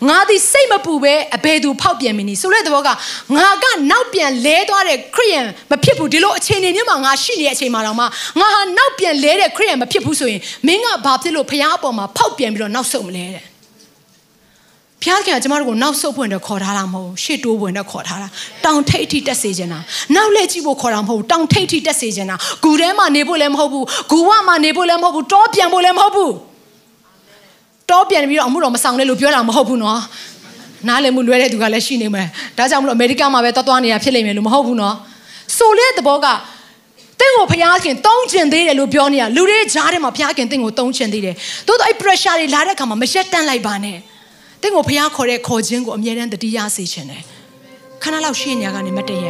ငါဒီစိတ်မပူပဲအဘယ်သူဖောက်ပြန်မနေဆိုတဲ့သဘောကငါကနောက်ပြန်လဲသွားတဲ့ခရိယန်မဖြစ်ဘူးဒီလိုအခြေအနေမျိုးမှာငါရှိနေတဲ့အချိန်မှာတော့မှငါဟာနောက်ပြန်လဲတဲ့ခရိယန်မဖြစ်ဘူးဆိုရင်မင်းကဘာဖြစ်လို့ဖခင်အပေါ်မှာဖောက်ပြန်ပြီးတော့နောက်ဆုတ်မလဲတဲ့ဖျားခင်ကကျမတို့ကိုနောက်ဆုတ်ဖွင့်တော့ခေါ်ထားတာမဟုတ်ရှေ့တိုးဖွင့်တော့ခေါ်ထားတာတောင်ထိပ်ထိတက်စေချင်တာနောက်လက်ကြည့်ဖို့ခေါ်တာမဟုတ်တောင်ထိပ်ထိတက်စေချင်တာဂူထဲမှာနေဖို့လည်းမဟုတ်ဘူးဂူဝမှာနေဖို့လည်းမဟုတ်ဘူးတောပြန်ဖို့လည်းမဟုတ်ဘူး တောပြန်ပြီးတော့အမှုတော်မဆောင်နဲ့လို့ပြောတာမဟုတ်ဘူးနော်နားလည်မှုလွဲတဲ့သူကလည်းရှိနေမယ်ဒါကြောင့်မလို့အမေရိကန်မှာပဲသွားသွားနေတာဖြစ်လိမ့်မယ်လို့မဟုတ်ဘူးနော်ဆိုတဲ့သဘောကတင့်ကိုဖျားခင်တုံးချင်သေးတယ်လို့ပြောနေတာလူတွေကြားထဲမှာဖျားခင်တင့်ကိုတုံးချင်သေးတယ်တိုးတော့အဲ့ pressure တွေလာတဲ့အခါမှာမရက်တန့်လိုက်ပါနဲ့တင့်ကိုဖျားခေါ်တဲ့ခေါ်ခြင်းကိုအမြဲတမ်းတတိယစေချင်တယ်ခဏလောက်ရှေ့ညာကနေမတည့်ရ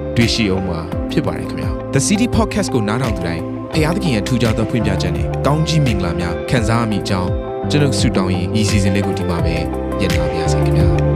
တွေ့ရှိအောင်မှာဖြစ်ပါတယ်ခင်ဗျာ The City Podcast ကိုနားထောင်ကြတိုင်းဖျားသခင်ရဲ့ထူကြသောဖွင့်ပြချက်နဲ့ကောင်းကြီးမင်္ဂလာများခံစားမိကြောင်းကျွန်တော်ဆုတောင်းရင်ဒီ season လေးကိုဒီမှာပဲညှိနှိုင်းပါရစေခင်ဗျာ